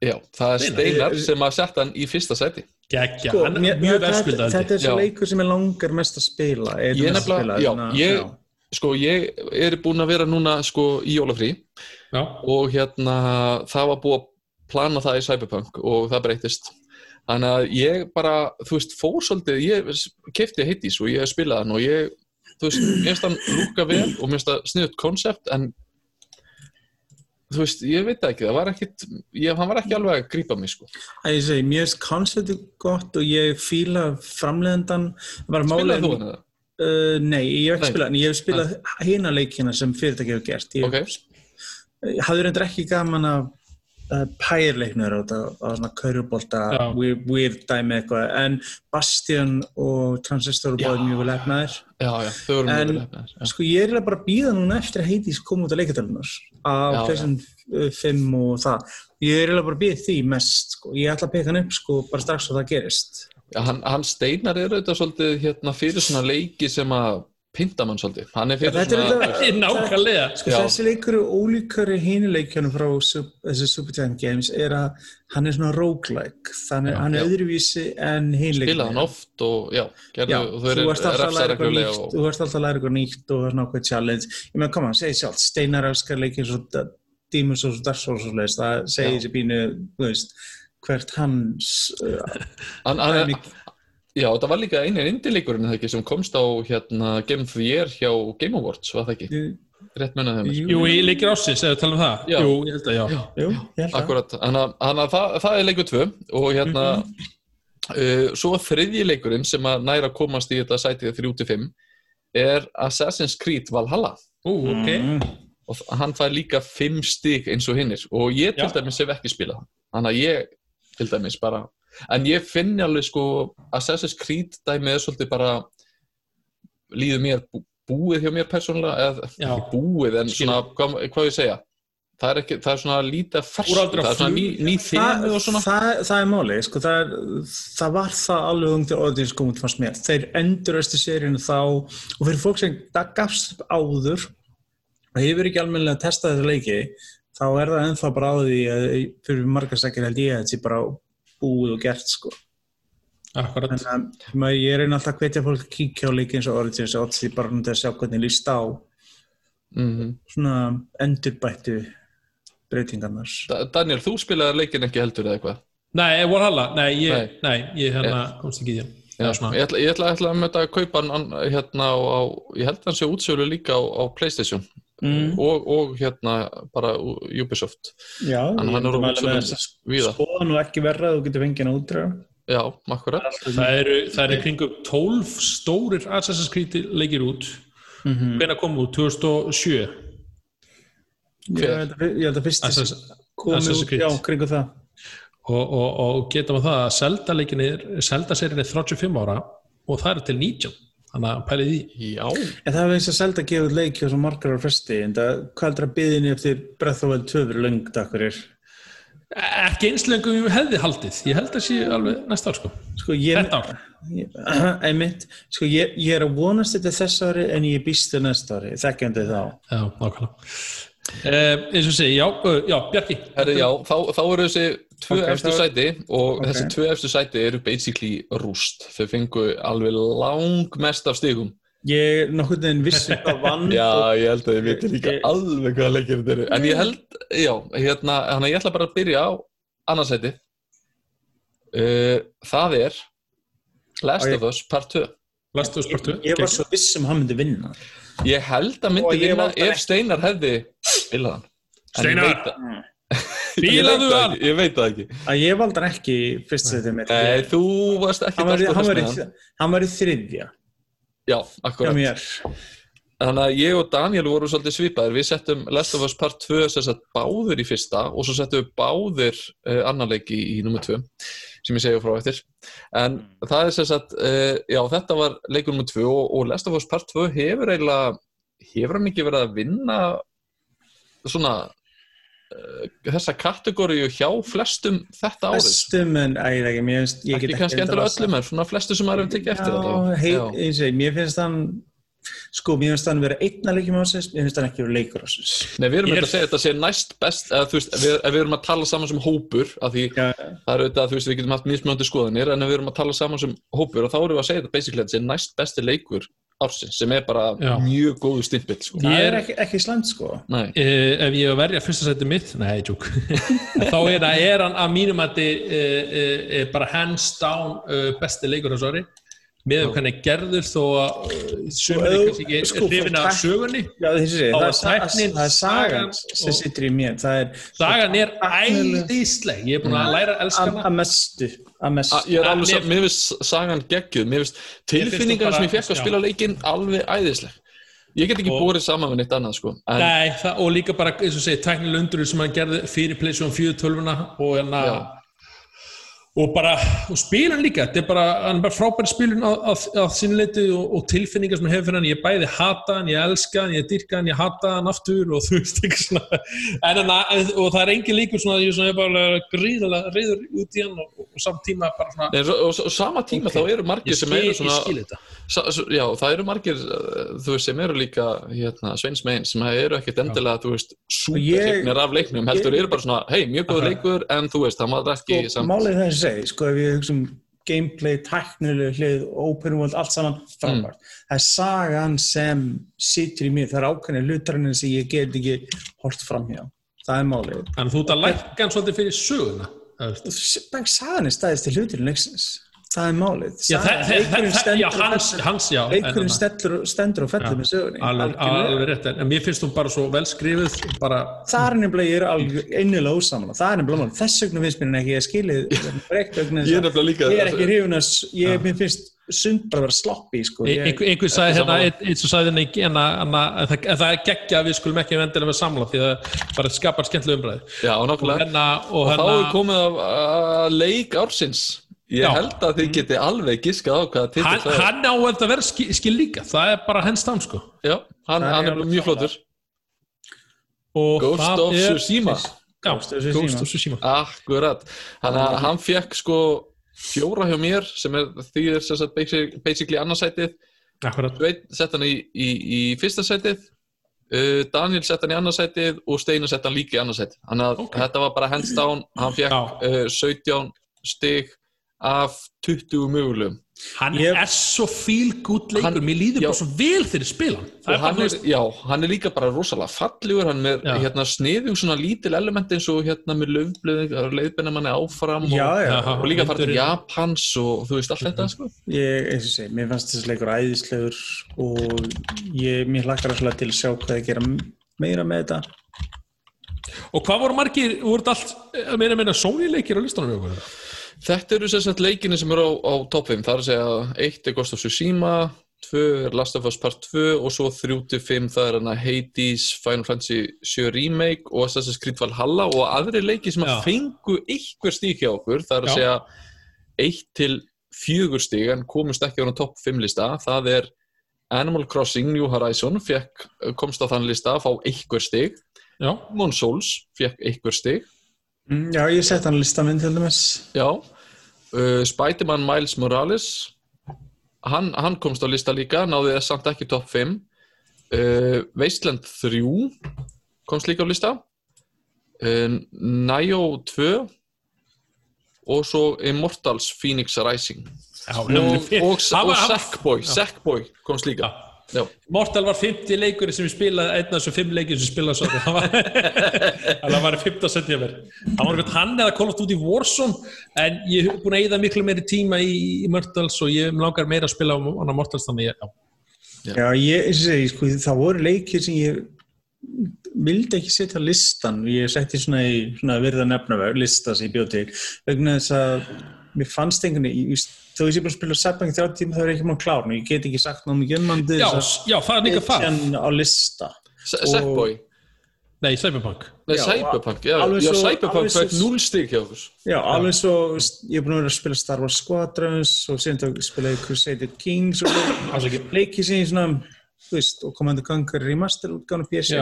Já, það er Steinar. Steinar sem að setja hann í fyrsta seti. Geggja, Sko, hann er mjög þetta- verðspildandi Þetta er svo leikur sem ég langar mest að spila er Ég að nefnilega- að- ég- Sko, ég er búinn að vera núna sko í jólafrí. Já, og hérna það var búið að plana það í Cyberpunk og það breytist. Þannig að ég bara, þú veist, fór svolítið, ég kefti Hades og ég spilaði hann og ég, þú veist, mér finnst hann lúka vel og mér finnst það sniðut konsept en þú veist, ég veit það ekki, það var ekkit, ég, hann var ekki alveg að grípa mig, sko. Æ, ég segi, mér finnst konceptið gott og ég fíla framlegendan var Spilaði þú hann eða? uh, Nei, ég hef ekki spilað en ég hef spilað hina leikina sem fyrirtæki hefur gert. Ég, Ok. ég hafði reyndar ekki gaman af uh, pærleiknur á svona kaurubólta, weird, dæmi eitthvað, en Bastion og Transistor bóði mjög vel efnaðir Já, já, þau voru mjög En- vel hefnaðir, já. Sko ég er bara að býða núna eftir að Hades koma út á leikatölunar Já, PlayStation 5 og það ég er bara að býða því mest sko. ég ætla að peka hann upp sko bara strax svo það gerist Já, hann, hann Steinar er auðvitað svolítið hérna fyrir svona leiki sem að pinta mann svolítið. Hann er fyrir Þetta er svona... auðvitað- nákvæmlega. Sko þessi leikur er ólíkari hínuleikjunum frá Sup- þessi Supertime Games er að hann er svona roguelike. Þannig Já, hann er öðruvísi en Spilaði hínuleikjunum hann oft og já, gerðu, Já, og þú ert alltaf að læra eitthvað nýtt og... þú ert alltaf að læra eitthvað nýtt og það er svona ákveð challenge. Ég meðan koma, segi sjálf, Steinar elskar leikir svo Demon's Souls og Dark Souls og svoleiðis, það segir þessi bínu þú veist, hvert hans uh, Hann, er hann, mikið- já, þetta var líka einin indilíkurinn eða ekki sem komst á hérna Game of the Year hjá Game Awards, var það ekki? Rétt munið þeim. Jú. Jú, í leikir ásins, eða tala um það Já. Jú, ég held að já, Já, Jú, ég held að akkurat. Þannig að- það, það er leikur tvö og hérna uh, svo þriðji leikurinn sem að næra komast í þetta sætið 3-5 er Assassin's Creed Valhalla Ú, ok Mm. og hann fær líka 5 stig eins og hinnir og ég til dæmis hef ekki spilað hann. þannig að ég til dæmis bara en ég finn alveg sko Assassin's Creed dæmið er svolítið bara líður mér bú, búið hjá mér persónulega eða Já. ekki búið en Skil. svona, hvað, hvað ég segja það er, ekki, það er svona lítið Úraldra það er svona ný, ný það, þemu og svona það, það er máli, sko, það, er, það var það alveg um til orðins komið fannst mér þeir enduröstu seríinu þá og fyrir fólk sem það gafst áður og hefur ekki almennilega testað þetta leiki þá er það ennþá bara á því að fyrir margar sækir held ég að þetta sé bara búið og gert sko. Akkurat. En að, ég er einn alltaf að hvetja fólk að kíkja á leiki eins og Origins og því bara um til að sjá hvernig líst á mm svona endurbættu breytingarnar. Daniel, þú spilaði leikin ekki heldur eða eitthvað? Nei, Valhalla, nei, ég, Nei. nei, ég hérna komst ekki í því Já, Eða svona- ég ætla, ég ætla, ætla að möta að kaupa hann, hérna á, á, ég held að hann sé útsölu líka á, á Playstation Mm. og, og hérna bara Ubisoft Já, ég hann er þess að víða. skoða nú ekki verra að þú getur fengið hann útdrag Já, akkurat Það eru, það eru kringum 12 stórir Assassin's Creed leikir út Mhm. hvenær kom út? 2007 Ég held að- ég held að fyrst Assassin's- komið út, Creed. já, kringu það og, og, og geta maður það að Zelda leikin er Zelda-serin er 35 ára og það er til 19 þannig að pælið í Já, En það er eins að selda að gefa og svo margar á fresti, en það, hvað heldur að byðinni eftir Breath of the Wild 2 verið löng takkurir? ekki einslengum ég hefði haldið. Ég held að sé alveg næsta ár sko. Sko, ég, Þetta ár. Ég, einmitt, sko, ég, ég er að vonast þetta þess ári en ég býst þetta næsta ári, þekkjandi þá. Já, nákvæmlega. Eh, eins og segi, já, uh, já, Bjarki. Herri, já þá, þá eru þessi tvö Ok, efstu sæti og Ok. þessi tvö efstu sæti eru basically rúst. Þau fengu alveg langmest af stigum. Ég er nokkurn veginn vissi hvað vann Já, ég held að ég veit líka Ég- alveg hvaða leikir þetta eru. En ég held, já, hérna, ég ætla bara að byrja á annarsæti uh, Það er Last ég- of Us Part 2 Last of Us Part 2 ég var svo viss um hann myndi vinna. Ég held að myndi ég vinna ef. Steinar hefði En ég Steinar! Það hann! ekki, Ég veit það ekki Að ég valdi hann ekki fyrst setið mitt. Nei, þú varst ekki í, með hann. hann var í þriðja Já, akkurat mér. Þannig að ég og Daniel voru svolítið svipaðir. Við settum Last of Us Part 2 sem sagt báðir í fyrsta og svo settum við báðir uh, annan leik í, í nummer 2 sem ég segja frá eftir. En það er sem sagt, uh, já þetta var leikur nummer 2 og, og Last of Us Part 2 hefur eiginlega, hefur hann ekki verið að vinna svona þessa kategóriu hjá flestum þetta árið. Bestum en, æ, ég veit ekki, finnst, ég Ekki kannski endur öllum en svona flestu sem maður hefur tekið eftir þetta. hei, ég, mér finnst hann sko, mér finnst hann vera einna leikjum ásins mér finnst hann ekki vera leikur ásins Nei, við erum Ég að segja að þetta sé næst best eða þú veist, við, ef við erum að tala saman sem hópur af því Já, það er auðvitað að þú veist, við getum haft mismjöndi skoðanir en við erum að tala saman sem hópur og þá erum við að segja þetta basically að þetta sé næst besti leikur ársins sem er bara Já. mjög góðu stimpill sko. það er ekki, ekki slæmt sko. Nei, Eh, ef ég hef að verja fyrsta sæti mitt nei, tjók þá er, er hann að mínum að þið bara hands down uh, besti leikur á sori með um hvernig gerður þó að uh, ef- kannski ekki sko, hrifin af sögunni. Já, þessi það, að er tæknin, það er sagan sem sittur í mér. Það er sagan er æðisleg. Ég er búin að læra að elska hana. að mestu að mestu A, ég er alveg saman, mér finnst sagan geggjuð mér finnst tilfinningarna sem ég fekk að spila leikinn alveg æðisleg ég get ekki Og- borið saman við neitt annað sko. en, Nei, það, og líka bara, eins og segir, tæknileg undur sem hann gerði fyrir Playstation 4 tölvuna og hérna. Og bara, og spilun líka þetta er bara, hann er bara frábær spilun að, að, að sínleiti og, og tilfinningar sem hann hefur fyrir hann, ég bæði hata hann, ég elska hann ég dyrka hann, ég hata hann aftur og þú veist ekki svona. En, en, en, og það er engin líkur svona ég svona er bara gríðalega reyður út í hann og, og, samt tíma bara svona Nei, og, og, sama tíma Ok. þá eru margir ég sem skil, eru ég svona skil Sa, já, það eru margir uh, þú veist, sem eru líka hérna, sveins megin sem eru ekkert endilega þú veist, ég- súperleiknir af leiknum heldur ég- eru bara svona, hei, mjög góður Var ekki sko, ef við hugsa um gameplay, tæknileg hlið, open world, allt saman frábært. Það er sagan sem situr í mér, það er ákveðin hlutarinn sem ég get ekki hort fram hjá. Það er málið. Þannig að þú ert að lækka hann svolítið fyrir söguna sagan er staðist til hluturinn leiksins. Það er málið. Já, það, það, það, stendur og hans, fellur- og með sögunni. alveg, rétt, en mér finnst þú bara svo vel skrifuð bara, Það er nefnilega, ég er alveg innilega ósaman það er nefnilega þess vegna finnst mér ekki að vegna Ég er nefnilega líka að ég er ekki hrifun að, s- ég, mér finnst sund bara að vera sloppy, sko. Ég, einhver, einhver sagði hérna einn sem sagði hérna í- hérna, hérna, að það, að það er geggja að við skulum ekki vendilega með samla því að bara skapar skemmtilega og nákvæmlega. Hérna, og og þá hérna er komið af að leik ársins ég Já. held að þið geti alveg giskað á hvaða titill hann, það er. hann á að vera skil, skil líka. Það er bara henn stán sko. Já, hann, er hann er mjög flottur. Og Ghost of Tsushima. Já, Ghost of Tsushima. Akkurat, þannig að hann fekk sko fjóra hjá mér sem er því er sem sagt basic- basically annarsætið Akkurat. Sveinn sett hann í, í, í fyrsta sætið uh, Daniel sett hann í annarsætið og Steinar sett hann líka í annarsætið þannig að Ok. þetta var bara hands down. Hann fekk uh, 17 stig af 20 mögulegum Hann Ég- er svo feel good leikur, Hann- mér líður já. bara svo vel þegar ég spila hann. Og er hann er, já, hann er líka bara rosalega fallegur, hann er hérna sniðug svona lítil element eins og hérna með löfblöðing, leiðbenna manni áfram og, Já, Já. og líka fara til Vindurinn. Japans og þú veist allt þetta sko. ég, eins og segi, mér fannst þessi leikur æðislegur og ég, mér hlakkar alltaf til að sjá hvað ég gera meira með þetta. og hvað voru margir, voru þetta allt, eh, meira meina Sony leikir á listanum við okkur? Þetta eru sem sagt leikinni sem eru á, á top 5, það er að segja 1 er Ghost of Tsushima, 2 er Last of Us Part 2 og svo 3-5 það er hana Hades, Final Fantasy 7 Remake og Assassin's Creed Valhalla og aðri leiki sem Já. að fengu einhver stík hjá okkur, það er að Já. segja 1 til 4 stík en komust ekki á hana top 5 lista, það er Animal Crossing New Horizon fekk, komst á þann lista að fá einhver stík, Demon Souls fekk einhver stík Mm, Já, ég sett hann lista minn til dæmis. Já, uh, Spiderman Miles Morales. Hann, hann komst á lista líka náði þess samt ekki top 5 uh, Wasteland 3 komst líka á lista. Uh, Nio 2 og svo Immortals Phoenix Rising. Já og, og, og Sackboy Sackboy komst líka Já. Mortal var 50 leikur sem ég spilaði einn af þessu 5 leikir sem ég spilaði svo það var þannig að það var 15 september það var eitthvað hann eða Call of Duty Warzone en ég hef búin að eyða miklu meiri tíma í, í Mortals og ég langar meira að spila á hana Mortals þannig ég, já. Já, ég, segi, sko, það voru leikir sem ég vildi ekki setja á listan. Ég setti svona í svona virða nefnaverð lista sem ég bjóð til vegna þess að mér fannst einhvern veginn, þó ég sé bara að spila Cyberpunk 30 tíma þá er ég ekki maður klár og ég get ekki sagt náttúrulega mikið um Já, þess já, það er líka að hann á lista. S- Sackboy, Nei, Cyberpunk. Nei Já, Cyberpunk já, alveg já svo- Cyberpunk alveg svo- fekk 0 stík hjá okkur. Já, alveg svo, ég er búin að vera að spila Star Wars Squadrons og síðan þá spila ég Crusader Kings og leiki sem ég svona, þú veist, og Command Conquer Remaster útgáðan á PC.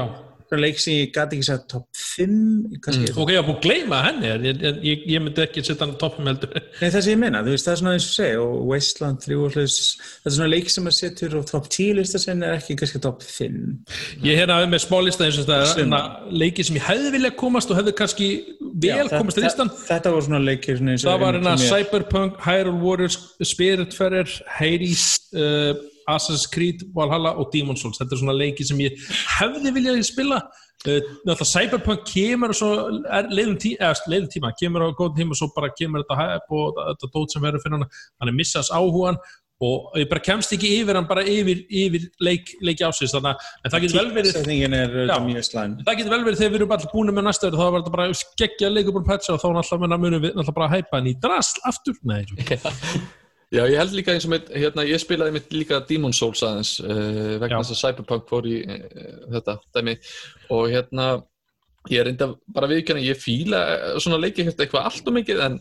Leik sem ég gæti ekki sagt top 5, kannski, Ok, ég var búin að gleyma henni en ég, ég, ég, myndi ekki setja hann á toppum heldur. Nei, það sem ég þú veist, það er svona eins og segja og Wasteland 3 og hlutis, það er svona leik sem að setur á top 10 lista sinni er ekki kannski top 5. Ég hérna með smá lista eins og þetta hérna, leiki sem ég hefði viljað komast og hefði kannski vel Já, komast þetta- listan Þetta var svona leikir svona Það var hérna sem ég- Cyberpunk, Hyrule Warriors, Spiritfarer, Hades, uh, Assassin's Creed, Valhalla og Demon's Souls. Þetta er svona leiki sem ég hefði viljað spila. Uh, Cyberpunk kemur og svo er leiðum, tí, tíma, kemur á góðum tíma og svo bara kemur þetta hæp og þetta dót sem verður fyrir hann. Hann er missast áhugan og ég bara kemst ekki yfir hann bara yfir, yfir leik, leiki ásins. Þannig að en það getur vel verið Setningin er Já. Það getur vel verið þegar við erum allir búin með næsta verið þá var þetta bara skeggja leikur búin patcha og þá náttúrulega munum munum við náttúrulega bara hæpa hann í drasl aftur. Nei, Já, ég held líka eins og með, hérna, ég spilaði mitt líka Demon Souls aðeins uh, vegna þess að Cyberpunk fór í uh, þetta dæmi. Og hérna ég er reynda bara viðkjörna, ég fíla eh, svona leiki hérna eitthvað allt og mikið en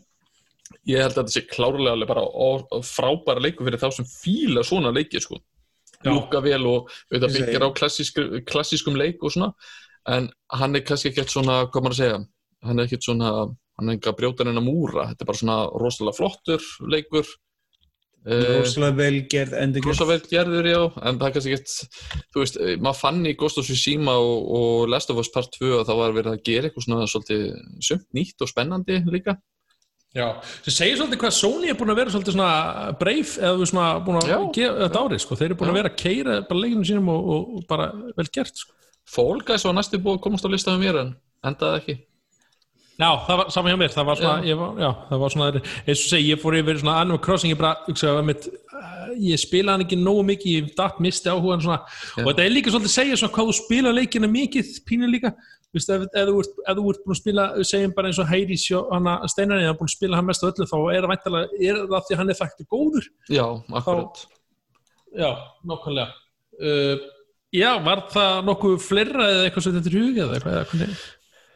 ég held að þetta sé klárlega alveg bara frábæra leiku fyrir þá sem fíla svona leiki sko. Lúka vel og auðvitað byggjar á klassísk, klassískum leik og svona. En hann er kannski ekkert svona, hvað maður að segja hann er ekkert svona, hann er ekki að brjóta hennar múra, þetta er bara svona rosalega flottur leikur Rósalega vel gerð endurgerð. rosa vel gerður já en það er kannski ekkert þú veist, eh, maður fann í Ghost of Tsushima og, og Last of Us Part 2 að það var verið að gera eitthvað svona svolítið sumt nýtt og spennandi líka Já, sem segir svolítið hvað Sony er búin að vera svolítið svona breyf eða svona búin að Já. gera þetta árið sko. þeir eru búin Já. að vera að keira bara leikinu sínum og, og, bara vel gert sko. Fall Guys var næstu búið að komast á listaðum mér en endaði ekki Já, það var saman hjá mér það var svona, Já. ég var, já, það var svona eins og segi, ég fór yfir svona Animal Crossing ég bara, hugsaði að mitt uh, ég spila hann ekki nógu mikið, ég datt misti áhugan svona, Já. og þetta er líka svolítið að segja svona hvað þú spila leikina mikið, pínu líka Þú veist, ef, ef, ert, ef þú ert búin að spila segjum bara eins og Heidi hana Steinarni, það búin að spila hann mest af öllu þá er það væntalega, er það því hann er þættu góður Já, akkurat Já, nákvæmlega uh, Já, var það nokkuð fleira eða eitthvað sem þetta er hugið eða eitthvað?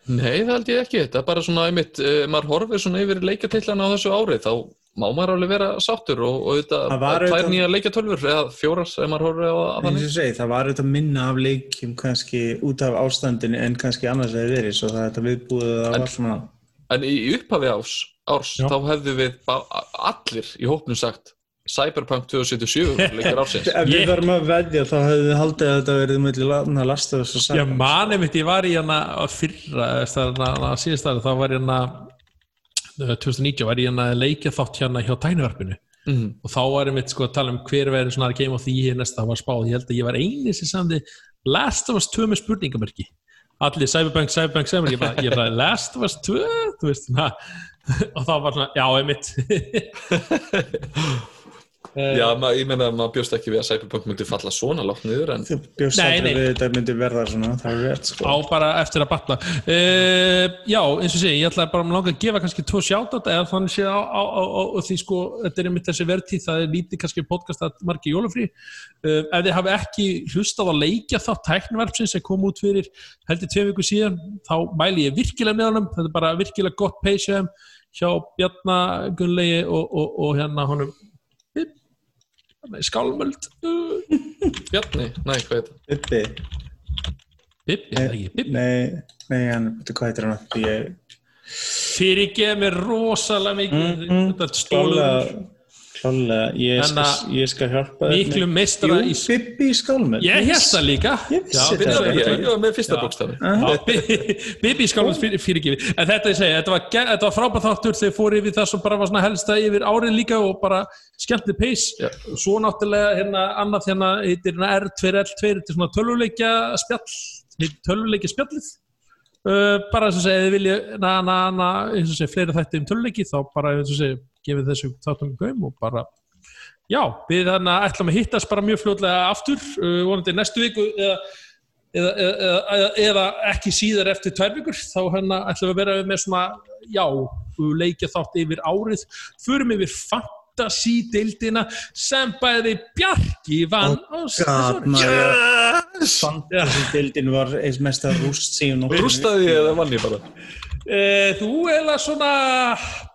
Nei, það held ég ekki, þetta er bara svona einmitt, uh, maður horfir svona yfir leikjatillana á þessu ári þá má maður alveg vera sáttur og, og Það þetta tvær auðvitað- nýja leikjatölfur eða fjórar ef maður horfir á og segi, það var auðvitað minna af leikjum kannski út af ástandinu en kannski annars hefði verið svo það er þetta viðbúið að það var svona En í upphafi árs, árs þá hefðu við allir í hópnum sagt Cyberpunk 2077 leikir ársins. ef Ég- við varum að veðja þá hefði við haldið að þetta verið lana lasta þess að Já, mani mitt, ég var í hana á fyrra, það er hana síðast ári, þá var ég hana uh, 2019 var ég hérna að leikja þátt hérna hjá tænuvarpinu Mhm. og þá var ég mitt sko að tala um hver verið svona Game of the Year næsta var spáð, ég held að ég var eini sem samði Last of Us 2 með spurningamörki allir Cyberpunk, Cyberpunk, Cyberpunk ég bara, ég bara Last of Us 2 þú veist, na, og þá var svona, já, einmitt Já, ma, ég meina að maður bjóst ekki við að Cyberpunk myndi falla svona látt niður en Þú bjóst Nei, aldrei nei. við þetta myndi verða svona, það er rétt sko. á bara eftir að batna uh, já, eins og sé, ég ætla bara að langa að gefa kannski tvo sjátat eða þannig sé á, á, á, á, því sko, þetta er einmitt þessi verðtíð, það er lítið kannski podcast að margi jólafrí uh, ef þið hafi ekki hlustað að leikja þá tæknivarpsins sem kom út fyrir heldur tvei viku síðan, þá mæli ég virkilega með honum, þetta er bara virkilega gott hjá Bjarnar Gunnlegi og, og, og hérna honum skálmöld. Bjarni, næ, hvað heit það? Bibbi, Bibbi, eða ekki, Bibbi nei, nei, hann, hvað heitir hann? Ég, fyrirgeð mér rosalega mikið. Mhm. þetta stólur klálega, ég ég skal hjálpa þér miklu með- meistara Jú, í Bibbi í skálmöld. ég held það líka. Ég vissi byrjaðu Ég, var með fyrsta bókstafi Bibi skálmans fyrir, fyrirgefi en þetta ég segja, þetta var, þetta frábæð þáttur. Þegar fór yfir það sem bara var svona helsta yfir árið líka og bara skemmtli peis svo náttúrulega hérna annað hérna heitir hérna R2L2 þetta er svona tölvuleikja spjall heitir tölvuleikja spjallið. Uh, bara eins og segja, þið vilja na, na, na, eins og segja, fleiri þætti um tölvuleiki þá bara eins og segja, gefið þessu þáttum gaum og bara Já, við þannig að ætlum að hittast bara mjög fljótlega aftur, uh, vonandi næstu viku eða, eða, eða, eða, eða ekki síðar eftir tvær vikur, þá hérna ætlum við að vera með svona, já, leikja þátt yfir árið, förum yfir fantasy-deildina sem bæði Bjarki vann á God, maður. Fantasy-dildin var eins mest að rúst síðan og Rústaði ég eða vann ég bara? Uh, þú eða svona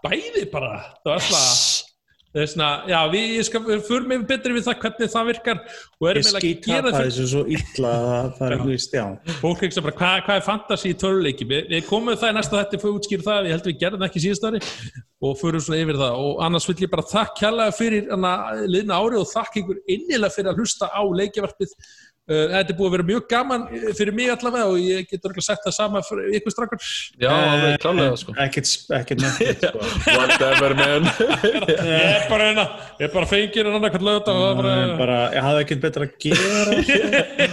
bæði bara, það var svona Þessna, já, við, ég skal, við förum yfir betri við það hvernig það virkar og erum Ég eiginlega að gera það þessu svo illa að það- það er, veist, já. fólk ekki bara, hvað, hvað er fantasy í töluleiki við, við komum það í næsta þetta fyrir að útskýra það við heldum við gerðum það ekki síðast ári og förum svona yfir það. Og annars vil ég bara þakk kjærlega fyrir liðna ári og þakk ykkur innilega fyrir að hlusta á leikjavarpið þetta er búið að vera mjög gaman eh, fyrir mig allavega og ég get örgulega sagt það sama fyrir ykkur strakkar Já, alveg klálega sko. Ekkert, ekkert nefnt, sko. Whatever man. Ég er bara hérna, ég er bara fengir en annarkvæmt lögða og það er er bara, bara, ég hafði ekkert betra að gera sko.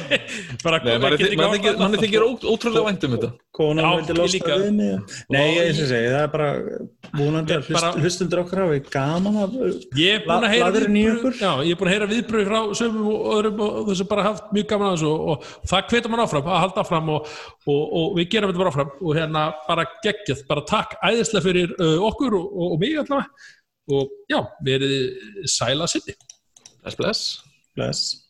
bara manni get þykir- ekki manni þykir- ó- ótrúlega vænt um þetta. Konan Já, vildi líka. við mig. Nei, ég eins og segi, það er bara vonandi að hlustundur okkar hafi gaman er að í ég er búin að heyra viðbröð frá sömum og öðrum og haft mjög gaman að þessu og, og það hvetur mann áfram að halda áfram og, og, og við gerum þetta bara áfram og hérna bara geggjað, bara takk æðislega fyrir uh, okkur og, og, og mig allavega. Og já, verið sæla sinni. Bless bless. Bless